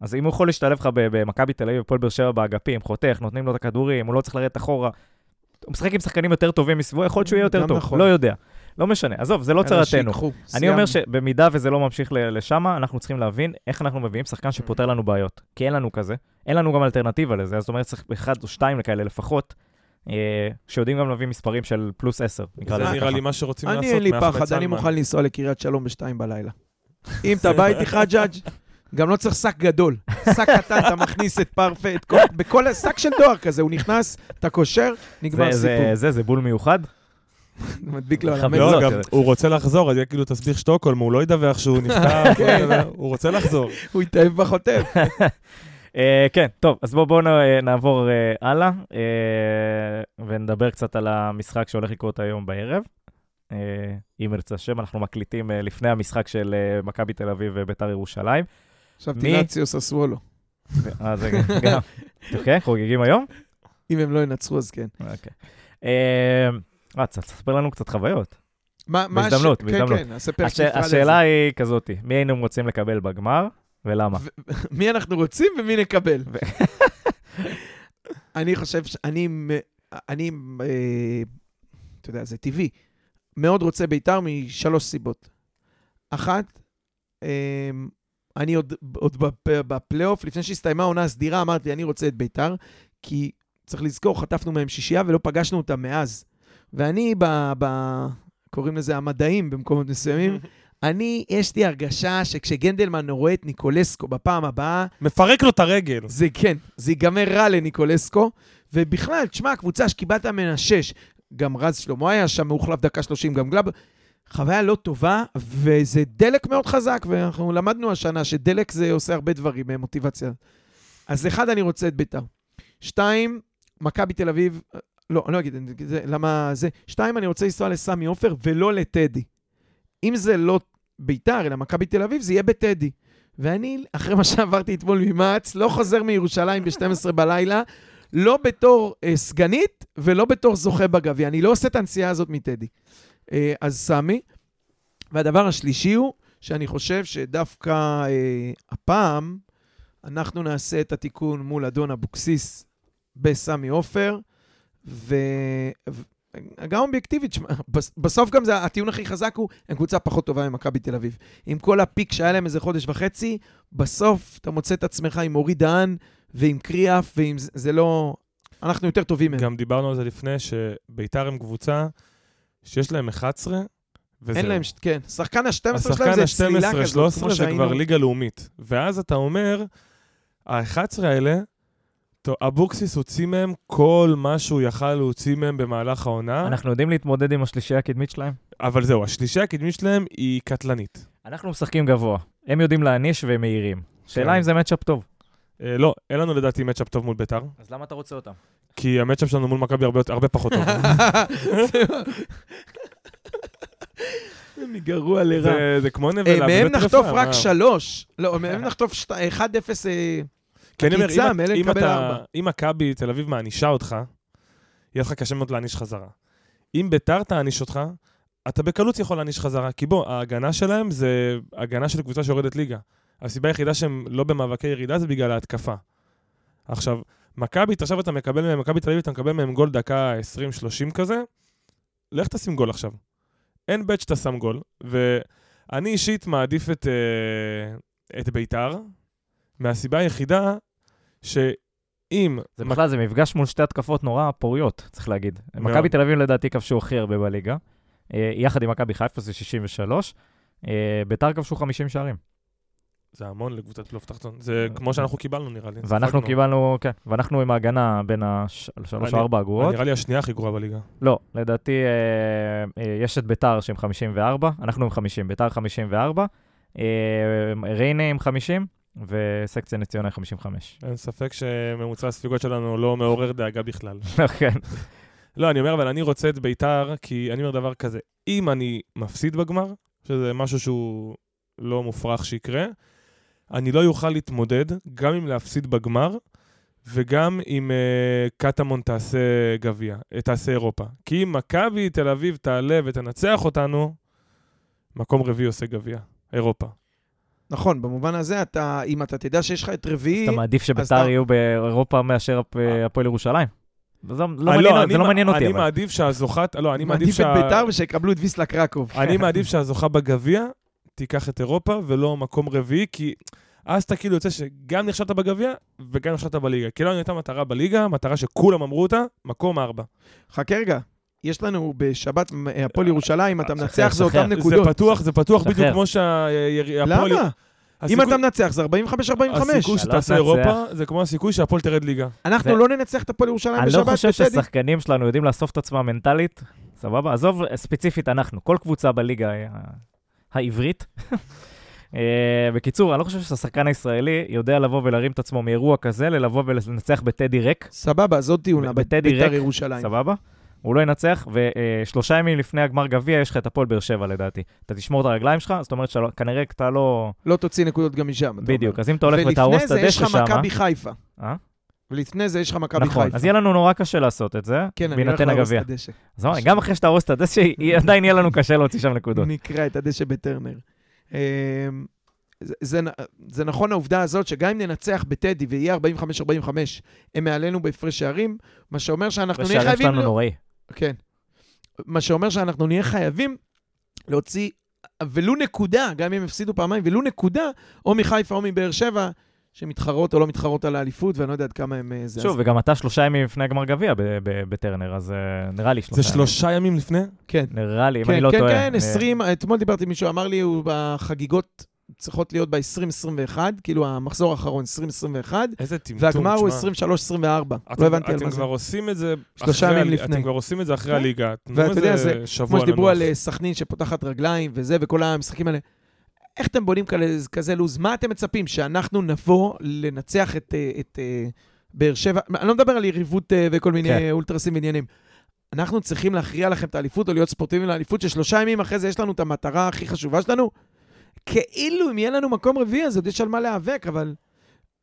אז אם הוא יכול להשתלב לך במכבי תל אביב, הפועל באר שבע באגפים, חותך, נותנים לו את הכדורים, הוא לא צריך לרדת אחורה. הוא משחק עם שחקנים יותר טובים מסביבו, יכול להיות שהוא יהיה יותר טוב, נכון. לא יודע. לא משנה, עזוב, זה לא צרתנו. אני אומר. שבמידה וזה לא ממשיך ל- לשם, אנחנו צריכים להבין איך אנחנו מביאים שחקן שפותר לנו בעיות. כי אין לנו כזה, אין לנו גם אלטרנטיבה לזה, אז זאת אומרת צריך אחד או שתיים לכאלה לפחות, אה, שיודעים גם להביא מספרים של פלוס עשר, נקרא זה לזה נראה ככה. לי מה שרוצים לעשות אני אין לי פחד, אני. מוכן לנסוע לקריית שלום בשתיים בלילה. אם אתה בא איתי חג'אג', גם לא צריך שק גדול. שק קטן, אתה מכניס את פרפה, את כל, בכל שק של דואר כזה, הוא נכנס, אתה קושר, נגמר זה- זה- סיפור. זה, זה בול מיוחד? מדביק לו על. המזוז. לא, הוא רוצה לחזור, אז יהיה כאילו תסביך שטוקהולם, הוא לא ידווח שהוא נפטר, כן. הוא לא ידווח, הוא רוצה לחזור. הוא התאהב בחוטף. אה, כן, טוב, אז בואו בוא נ- נעבור אה, הלאה, אה, ונדבר קצת על המשחק שהולך לקרות היום בערב. אה, אם ירצה השם, אנחנו מקליטים אה, לפני המשחק של אה, מכבי תל אביב וביתר ירושלים. תילציו ססוולו. אה, זה גם. אוקיי, חוגגים היום? אם הם לא ינצחו, אז כן. אה, צ- תספר לנו קצת חוויות. מה- מה הש- בהזדמנות, כן, בהזדמנות. כן, נעשה פרק הש- נפרד זה. השאלה היא כזאתי, מי היינו רוצים לקבל בגמר ולמה? מי אנחנו רוצים ומי נקבל. אני חושב ש... אני... אה, אתה יודע, זה טבעי. מאוד רוצה בית"ר משלוש סיבות. אחת, אה, אני עוד, עוד בפ- בפלייאוף, לפני שהסתיימה העונה הסדירה, אמרתי, אני רוצה את בית"ר, כי צריך לזכור, חטפנו מהם שישייה ולא פגשנו אותם מאז. ואני ב... ב קוראים לזה המדעים במקומות מסוימים. אני, יש לי הרגשה שכשגנדלמן רואה את ניקולסקו בפעם הבאה, מפרק לו את הרגל. זה כן, זה ייגמר רע לניקולסקו, ובכלל, תשמע, הקבוצה שקיבלת ממנה שש, גם רז שלמה היה שם, מאוחלף דקה שלושים, גם גלאב, חוויה לא טובה, וזה דלק מאוד חזק, ואנחנו למדנו השנה שדלק זה עושה הרבה דברים, אה, מוטיבציה. אז אחד, אני רוצה את ביתר. שתיים, מכבי תל אביב, לא, אני לא אגיד זה, למה זה. שתיים, אני רוצה לנסוע לסמי עופר ולא לטדי. אם זה לא ביתר, אלא מכבי תל אביב, זה יהיה בטדי. ואני, אחרי מה שעברתי אתמול ממע"צ, לא חוזר מירושלים ב-12 בלילה, לא בתור אה, סגנית ולא בתור זוכה בגביע. אני לא עושה את הנסיעה הזאת מטדי. אה, אז סמי. והדבר השלישי הוא שאני חושב שדווקא אה, הפעם אנחנו נעשה את התיקון מול אדון אבוקסיס בסמי עופר, ו... גם אובייקטיבית, בסוף גם זה, הטיעון הכי חזק הוא, הם קבוצה פחות טובה ממכבי תל אביב. עם כל הפיק שהיה להם איזה חודש וחצי, בסוף אתה מוצא את עצמך עם אורי דהן ועם קריאף, ועם זה, זה לא... אנחנו יותר טובים מהם. גם דיברנו על זה לפני, שביתר הם קבוצה שיש להם 11, וזהו. אין להם, כן, שחקן ה-12 שלהם השחקן זה צלילה ה-12, כזאת, 13 כמו זה שהיינו. כבר ליגה לאומית. ואז אתה אומר, ה-11 האלה, טוב, אבוקסיס הוציא מהם כל מה שהוא יכל להוציא מהם במהלך העונה, אנחנו יודעים להתמודד עם השלישייה הקדמית שלהם? אבל זהו, השלישייה הקדמית שלהם היא קטלנית. אנחנו משחקים גבוה. הם יודעים להעניש והם מהירים. שאלה כן. אם זה מצ'אפ טוב. אה, לא, אין לנו לדעתי מצ'אפ טוב מול ביתר, אז למה אתה רוצה אותם? כי המצ'אפ שלנו מול מכבי הרבה, יותר- הרבה פחות טוב. מגרוע לרע. זה, זה כמו אה, נבלה מהם בבית נחטוף רק מה? שלוש. לא, מהם נחטוף שת- 1-0. אה, כי אני אומר, אם- אם אתה-. אם מכבי תל אביב מענישה אותך, יהיה לך קשה מאוד להעניש חזרה. אם ביתר תעניש אותך, אתה בקלות יכול להעניש חזרה, כי בוא, ההגנה שלהם זה הגנה של קבוצה שיורדת ליגה. הסיבה היחידה שהם לא במאבקי ירידה זה בגלל ההתקפה. עכשיו, מכבי, עכשיו אתה מקבל מהם, מכבי תל אביב, אתה מקבל מהם גול דקה 20-30 כזה, לך תשים גול עכשיו. אין בית שאתה שם גול, ואני אישית מעדיף את, אה, את ביתר, מהסיבה היחידה שאם... זה בכלל, זה מפגש מול שתי התקפות נורא פוריות, צריך להגיד. מכבי תל אביב לדעתי כבשו הכי הרבה בליגה. אה, יחד עם מכבי חיפה זה 63. אה, ביתר כבשו 50 שערים. זה המון לקבוצת פלייאוף תחתון. זה כמו שאנחנו קיבלנו, נראה לי. ואנחנו. קיבלנו, כן, ואנחנו עם ההגנה בין השלוש או ארבע אגורות. נראה לי השנייה הכי גרועה בליגה. לא, לדעתי אה, יש את ביתר שהם 54, אנחנו עם 50, ביתר 54, אה, ריינה עם 50, וסקציה נס ציונה עם 55. אין ספק שממוצע הספיגות שלנו לא מעורר דאגה בכלל. כן, לא, אני אומר, אבל אני רוצה את ביתר, כי אני אומר דבר כזה, אם אני מפסיד בגמר, שזה משהו שהוא לא מופרך שיקרה, אני לא אוכל להתמודד גם אם להפסיד בגמר, וגם אם uh, קטמון תעשה גביע, אה, תעשה אירופה. כי אם מכבי תל אביב תעלה ותנצח אותנו, מקום רביעי עושה גביע, אירופה. נכון, במובן הזה, אתה, אם אתה תדע שיש לך את רביעי, אתה מעדיף אז שביתר אתה- יהיו באירופה מאשר הפ- הפועל ירושלים. זה לא אה, מעניין- אני זה לא מע- מעניין אותי, אני אבל. מעדיף שהזוכת, לא, אני מעדיף מעדיף את שה... ביתר ושיקבלו את ויסלה קרקוב. אני מעדיף שהזוכה בגביע תיקח את אירופה ולא מקום רביעי, כי אז אתה כאילו יוצא שגם נכשלת בגביע וגם נכשלת בליגה. כי לנו הייתה מטרה בליגה, מטרה שכולם אמרו אותה, מקום ארבע. חכה רגע, יש לנו בשבת אה, הפועל ירושלים, אתה שחרר, מנצח, זה. אותן זה נקודות. פתוח, זה פתוח. בדיוק כמו שהפועל... למה? אם אתה מנצח, זה 45-45. הסיכוי לא שתעשה. אירופה זה כמו הסיכוי שהפועל תרד ליגה. אנחנו זה- לא ננצח את הפועל ירושלים אני בשבת, לא חושב? שהשחקנים שלנו יודעים לאסוף את עצמם מנטלית, סבבה? עזוב, ספציפית אנחנו, כל קבוצה בליגה העברית. אה, בקיצור, אני לא חושב שהשחקן הישראלי יודע לבוא ולהרים את עצמו מאירוע כזה ללבוא ולנצח בטדי ריק, סבבה, ב- אבל בטדי ביתר ריק, ירושלים. סבבה? הוא לא ינצח, ושלושה ימים לפני הגמר גביע יש לך את הפועל באר שבע לדעתי. אתה תשמור את הרגליים שלך, זאת אומרת שכנראה אתה לא... לא תוציא נקודות גם משם. בדיוק. אז אם אתה הולך ותהרוס את ולפני זה יש הדשא לך שם... מכבי חיפה. אה? ולפני זה יש לך מכבי נכון, חיפה. אז יהיה לנו נורא קשה לעשות את זה, כן, בהינתן הגביע. הדשא. אז אמרתי, גם אחרי שתהרוס את הדשא, עדיין יהיה לנו קשה להוציא שם נקודות. נקרא את הדשא בטרנר. אמ, זה, זה, זה נכון העובדה הזאת שגם אם ננצח בטדי ויהיה 45-45, הם מעלינו בהפרש שערים, מה שאומר שאנחנו נהיה השערים חייבים... שלנו ל- נוראי. כן. מה שאומר שאנחנו נהיה חייבים להוציא ולו נקודה, גם אם הפסידו פעמיים, ולו נקודה, או מחיפה או מבאר שבע, שמתחרות או לא מתחרות על האליפות, ואני לא יודע עד כמה הם... אה, זה. שוב, אז- וגם אתה שלושה ימים לפני הגמר גביע ב- ב- בטרנר, אז אה, נראה לי שלושה זה ימים. שלושה ימים לפני? כן. נראה לי, אם כן, אני לא כן, טועה. כן, אה, 20, אתמול דיברתי עם מישהו, אמר לי, הוא בחגיגות צריכות להיות ב-2021, כאילו המחזור האחרון 2021, איזה טמטום, והגמר הוא תשמע. 23-24. אתם- לא הבנתי על אתם מה זה. כבר עושים את זה... שלושה ימים לפני. אתם כבר עושים את זה אחרי כן. הליגה. ואתה יודע, זה כמו שדיברו. על אה, סכנין שפותחת רגליים וזה, וכל המשחקים האלה. איך אתם בונים כזה, כזה לו"ז? מה אתם מצפים? שאנחנו נבוא לנצח את, אה, את אה, באר שבע? אני לא מדבר על יריבות וכל מיני כן. אולטרסים ועניינים. אנחנו צריכים להכריע לכם את האליפות או להיות ספורטיביים לאליפות, ששלושה ימים אחרי זה יש לנו את המטרה הכי חשובה שלנו? כאילו אם יהיה לנו מקום רביעי, אז עוד יש על מה להיאבק, אבל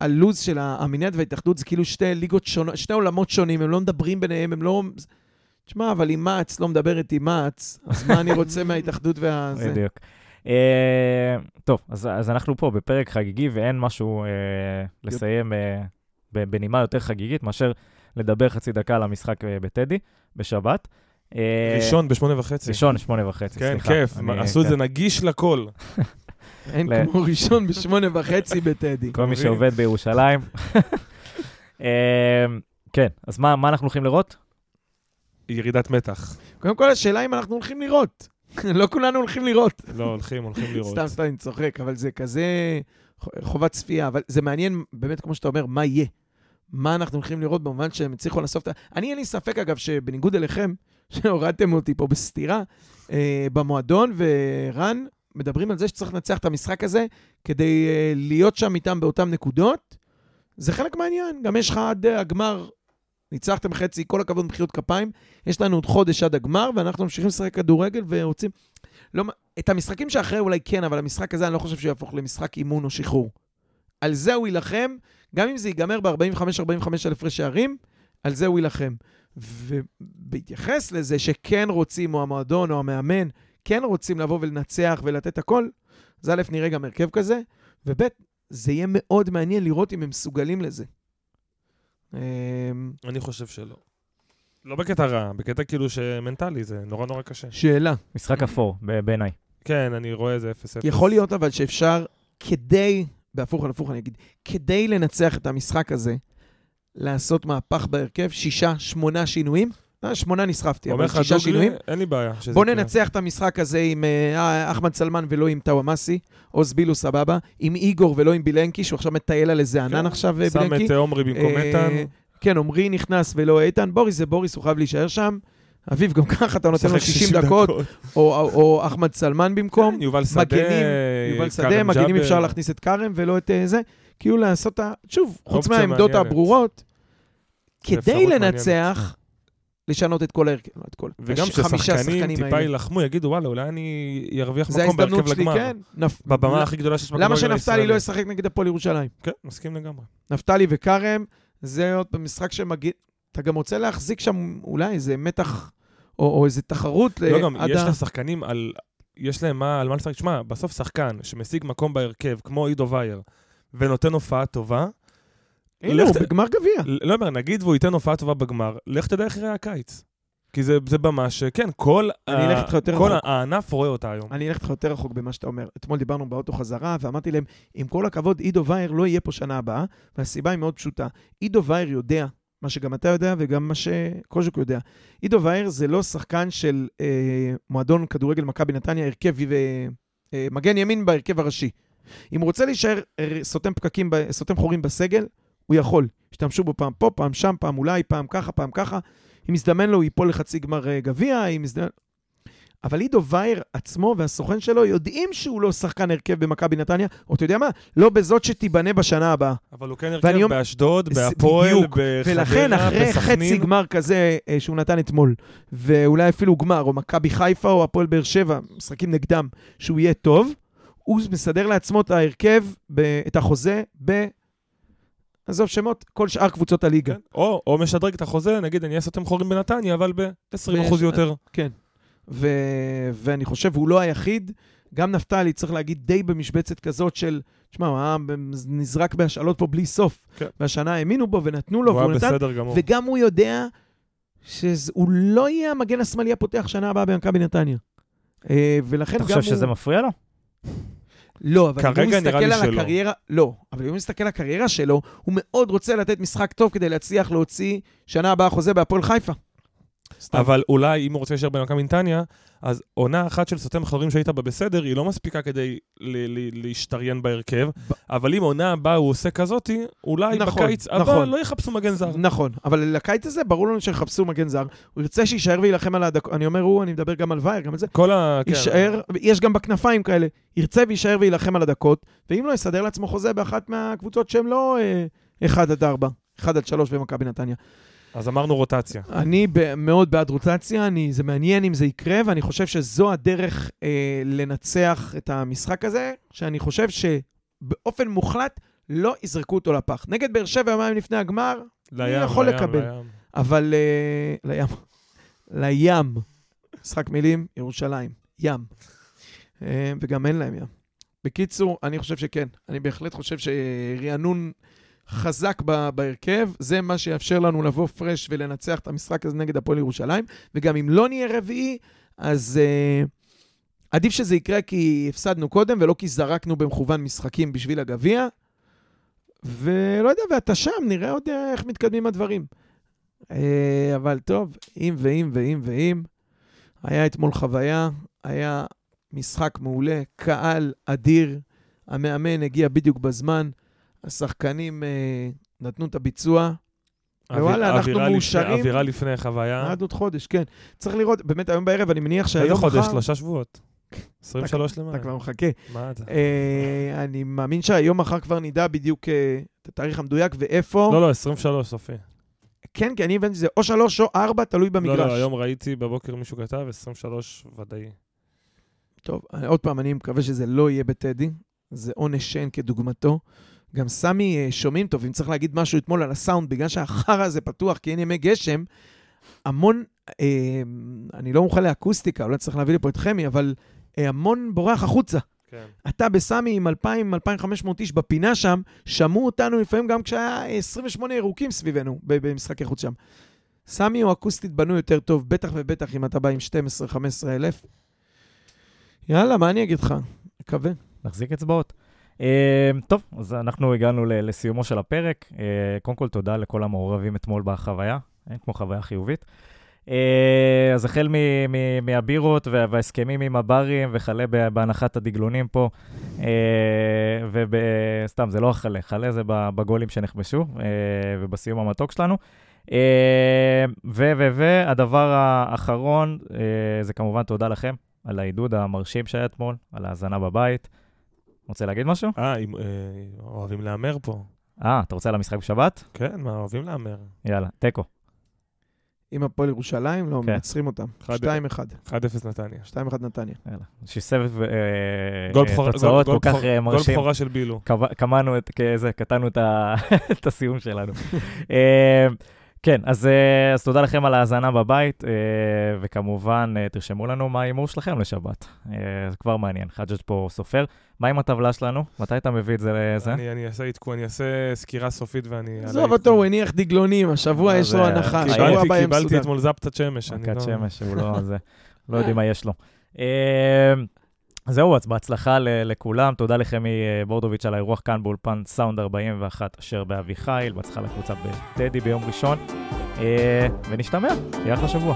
הלו"ז של המינהלת וההתאחדות זה כאילו שתי ליגות שונות, שני עולמות שונים, הם לא מדברים ביניהם, הם לא... תשמע, אבל אם מעץ לא מדברת עם מעץ, אז מה אני רוצה מההתאחדות וה... בדיוק. אה, טוב, אז, אז אנחנו פה בפרק חגיגי, ואין משהו אה, לסיים אה, בנימה יותר חגיגית מאשר לדבר חצי דקה על המשחק בטדי בשבת. ראשון בשמונה וחצי. ראשון, שמונה וחצי, כן, סליחה. כיף. אני- עשו את כן. זה נגיש לכל. אין כמו ראשון בשמונה וחצי בטדי. כל מי? שעובד בירושלים. אה, כן, אז מה, מה אנחנו הולכים לראות? ירידת מתח. קודם כל, השאלה אם אנחנו הולכים לראות. לא כולנו הולכים לראות. לא, הולכים, הולכים לראות. סתם, סתם, אני צוחק, אבל זה כזה חובת צפייה. אבל זה מעניין, באמת, כמו שאתה אומר, מה יהיה. מה אנחנו הולכים לראות במובן שהם הצליחו לאסוף את ה... אני, אין לי ספק, אגב, שבניגוד אליכם, שהורדתם אותי פה בסתירה, אה, במועדון, ורן, מדברים על זה שצריך לנצח את המשחק הזה כדי אה, להיות שם איתם באותן נקודות. זה חלק מהעניין. גם יש לך עד אה, הגמר, ניצחתם חצי, כל הכבוד מחיאות כפיים. יש לנו עוד חודש עד הגמר, ואנחנו ממשיכים לשחק כדורגל ורוצים... לא, את המשחקים שאחרי אולי כן, אבל המשחק הזה אני לא חושב שהוא יהפוך למשחק אימון או שחרור. על זה הוא יילחם, גם אם זה ייגמר ב-45-45 על הפרש שערים, על זה הוא יילחם. ובהתייחס לזה שכן רוצים, או המועדון או המאמן, כן רוצים לבוא ולנצח ולתת הכל, אז א', נראה גם הרכב כזה, וב', זה יהיה מאוד מעניין לראות אם הם מסוגלים לזה. אמ, אני חושב שלא. לא בקטע רע, בקטע כאילו שמנטלי זה נורא נורא קשה. שאלה. משחק אפור, בעיניי. כן, אני רואה איזה 0-0. יכול להיות אבל שאפשר, כדי, בהפוך על הפוך אני אגיד, כדי לנצח את המשחק הזה, לעשות מהפך בהרכב, שישה, שמונה שינויים. אה, שמונה נסחפתי, אומר אבל שישה שינויים. אין לי בעיה. בוא. ננצח את המשחק הזה עם אה, אחמד סלמן ולא עם טאוואמאסי, עוז בילו סבבה, עם איגור ולא עם בילנקי, שהוא עכשיו מטייל על איזה ענן כן, עכשיו, אה, שם בילנקי. את עומרי במקום אה, איתן. כן, עמרי נכנס ולא איתן. בוריס זה בוריס, הוא חייב להישאר שם. אביב, גם ככה אתה נותן לו משחק 60 דקות, או, או, או אחמד סלמן במקום. כן, יובל שדה, מגנים, יובל שדה, מגנים. אפשר להכניס את כרם ולא את אה, זה. כאילו לעשות. שוב, חוץ מהעמדות. הברורות, כדי לנצח, לשנות את כל ההרכב, לא את כל. וגם הש- חמישה ששחקנים השחקנים טיפה. יילחמו, יגידו, וואלה, אולי אני ארוויח זה מקום ההזדמנות בהרכב שלי, לגמר. כן. נפ- בבמה הכי גדולה שיש בכדורגל למה. שנפתלי לא ישחק נגד הפועל ירושלים? כן, מסכים לגמרי. נפתלי וכרם, זה עוד משחק שמגיע... אתה גם רוצה להחזיק שם אולי איזה מתח, או, או איזה תחרות. לא, גם יש לשחקנים על... יש להם מה, על מה לשחק. שמע, בסוף שחקן שמשיג מקום בהרכב, כמו עידו וייר, ונותן הופעה טובה, הנה, הוא בגמר גביע. לא אומר, נגיד והוא ייתן הופעה טובה בגמר, לך תדע איך יראה הקיץ. כי זה, זה במה שכן, כל, יותר כל. הענף רואה אותה היום. אני אלך איתך יותר רחוק במה שאתה אומר. אתמול דיברנו באוטו חזרה, ואמרתי להם, עם כל הכבוד, עידו וייר לא יהיה פה שנה הבאה, והסיבה היא מאוד פשוטה. עידו וייר יודע, מה שגם אתה יודע וגם מה שקוז'וק יודע. עידו וייר זה לא שחקן של אה, מועדון כדורגל מכבי נתניה, הרכב ומגן ימין בהרכב הראשי. אם הוא רוצה להישאר אה, סותם פקקים, סותם חורים בסגל, הוא יכול. ישתמשו בו פעם פה, פעם שם, פעם אולי, פעם ככה, פעם ככה. אם יזדמן לו, הוא ייפול לחצי גמר אה, גביע, אם יזדמן... אבל עידו וייר עצמו והסוכן שלו יודעים שהוא לא שחקן הרכב במכבי נתניה, או אתה יודע מה? לא בזאת שתיבנה בשנה הבאה. אבל הוא כן הרכב אומר- באשדוד, בהפועל. בחדרה, ולכן אחרי חצי בסכנין. גמר כזה אה, שהוא נתן אתמול, ואולי אפילו גמר, או מכבי חיפה או הפועל באר שבע, משחקים נגדם, שהוא יהיה טוב, הוא מסדר לעצמו את ההרכב, ב- את החוזה, ב... עזוב שמות, כל שאר קבוצות הליגה. כן. או, או משדרג את החוזה, נגיד אני אהיה סותם חורים בנתניה, אבל ב-20% ויש- יותר. ו... ואני חושב, הוא לא היחיד. גם נפתלי, צריך להגיד, די במשבצת כזאת של, תשמע, הוא היה נזרק בהשאלות פה בלי סוף. כן. והשנה האמינו בו ונתנו לו, הוא והוא היה נתן, בסדר גמור. וגם הוא יודע שהוא לא יהיה המגן השמאלי הפותח שנה הבאה במכבי נתניה. אה, ולכן אתה גם חושב הוא... שזה מפריע לו? לא, אבל אם הוא מסתכל על שלא. הקריירה... לא, אבל אם הוא מסתכל על הקריירה שלו, הוא מאוד רוצה לתת משחק טוב כדי להצליח להוציא שנה הבאה חוזה בהפועל חיפה. סתם. אבל אולי אם הוא רוצה להישאר במכבי נתניה, אז עונה אחת של סותם חורים שהיית בה בסדר, היא לא מספיקה כדי להשתריין בהרכב, ב- אבל אם עונה הבאה הוא עושה כזאתי, אולי נכון, בקיץ הבא נכון. לא יחפשו מגן זר. נכון, אבל לקיץ הזה ברור לנו שיחפשו מגן זר. הוא ירצה שיישאר ויילחם על הדקות. אני אומר הוא, אני מדבר גם על וייר, גם על זה. כל ה... כן. יישאר, יש גם בכנפיים כאלה. ירצה ויישאר ויילחם על הדקות, ואם לא, יסדר לעצמו חוזה באחת מהקבוצות שהן לא 1 עד 4, 1 עד 3 במכבי נתניה. אז אמרנו רוטציה. אני ב- מאוד בעד רוטציה, אני, זה מעניין אם זה יקרה, ואני חושב שזו הדרך אה, לנצח את המשחק הזה, שאני חושב שבאופן מוחלט לא יזרקו אותו לפח. נגד באר שבע יומיים לפני הגמר, לים, יכול לים, לקבל. לים. אבל אה, לים, לים, משחק מילים, ירושלים, ים. אה, וגם אין להם ים. בקיצור, אני חושב שכן. אני בהחלט חושב שרענון חזק ב- בהרכב, זה מה שיאפשר לנו לבוא פרש ולנצח את המשחק הזה נגד הפועל ירושלים. וגם אם לא נהיה רביעי, אז אה, עדיף שזה יקרה כי הפסדנו קודם ולא כי זרקנו במכוון משחקים בשביל הגביע. ולא יודע, ואתה שם, נראה עוד אה, איך מתקדמים הדברים. אה, אבל טוב, אם ואם ואם ואם, היה אתמול חוויה, היה משחק מעולה, קהל אדיר, המאמן הגיע בדיוק בזמן, השחקנים אה, נתנו את הביצוע, ווואלה, אנחנו מאושרים. אווירה לפני חוויה. עד עוד חודש, כן. צריך לראות, באמת היום בערב, אני מניח איזה שהיום חודש? מחר... שלושה שבועות. 23 למאי. אתה כבר מחכה. מה אתה? אה, אני מאמין שהיום מחר כבר נדע בדיוק אה, את התאריך המדויק ואיפה. לא, לא, 23 סופי. כן, כי אני הבנתי שזה או שלוש או ארבע, תלוי לא, במגרש. לא, היום ראיתי בבוקר מישהו כתב, 23 ודאי. טוב, אני- עוד פעם, אני מקווה שזה לא יהיה בטדי. זה עונש שאין כדוגמתו. גם סמי אה, שומעים טוב, אם צריך להגיד משהו אתמול על הסאונד, בגלל שהחרא הזה פתוח כי אין ימי גשם, המון, אה, אני לא מוכן לאקוסטיקה, אולי צריך להביא לפה את חמי, אבל אה, המון בורח החוצה. כן. אתה בסמי עם 2,000-2,500 איש בפינה שם, שמעו אותנו לפעמים גם כשהיה 28 ירוקים סביבנו ב- במשחקי חוץ שם. סמי הוא אקוסטית בנוי יותר טוב, בטח ובטח אם אתה בא עם 12-15 אלף. יאללה, מה אני אגיד לך? מקווה. נחזיק אצבעות. אה, טוב, אז אנחנו הגענו לסיומו של הפרק. אה, קודם כל, תודה לכל המעורבים אתמול בחוויה, אין כמו חוויה חיובית. אה, אז החל מ- מ- מהבירות וה- וההסכמים עם הברים וכלה בהנחת הדגלונים פה, וסתם, זה לא החלה, חלה זה בגולים שנכבשו אה, ובסיום המתוק שלנו. אה, ו- ו- והדבר האחרון, אה, זה כמובן תודה לכם על העידוד המרשים שהיה אתמול, על ההאזנה בבית. רוצה להגיד משהו? אה, אם, אה, אוהבים להמר פה. אה, אתה רוצה למשחק בשבת? כן, מה, אוהבים להמר. יאללה, תיקו. עם הפועל ירושלים, לא, כן. מנצחים אותם. אחד- 2-1. 1-0 נתניה. 2-1 נתניה. יאללה. שסבב אה, גול תוצאות גול- כל גול כך אה, גול מרשים. בכורה של בילו. קמענו את, כזה, קטענו את, ה... את הסיום שלנו. כן, אז, אה, אז תודה לכם על ההאזנה בבית, אה, וכמובן, אה, תרשמו לנו מה ההימור שלכם לשבת. זה כבר מעניין, חג'ג' פה סופר. מה עם הטבלה שלנו? מתי אתה מביא את זה לזה? אני אני אעשה עדכון, אני אעשה סקירה סופית ואני... עזוב אותו, הוא הניח דגלונים, השבוע יש? לו הנחה, קיבלתי- שבוע הבא יהיה קיבלתי. אתמול זפתת שמש. אני מכת לא- שמש, הוא לא זה, לא יודעים מה יש לו. זהו, אז בהצלחה לכולם. תודה לחמי אה, בורדוביץ' על האירוח כאן באולפן סאונד 41 אשר באביחיל. בהצלחה לקבוצה בטדי ביום ראשון. אה, ונשתמע, שיהיה אחלה שבוע.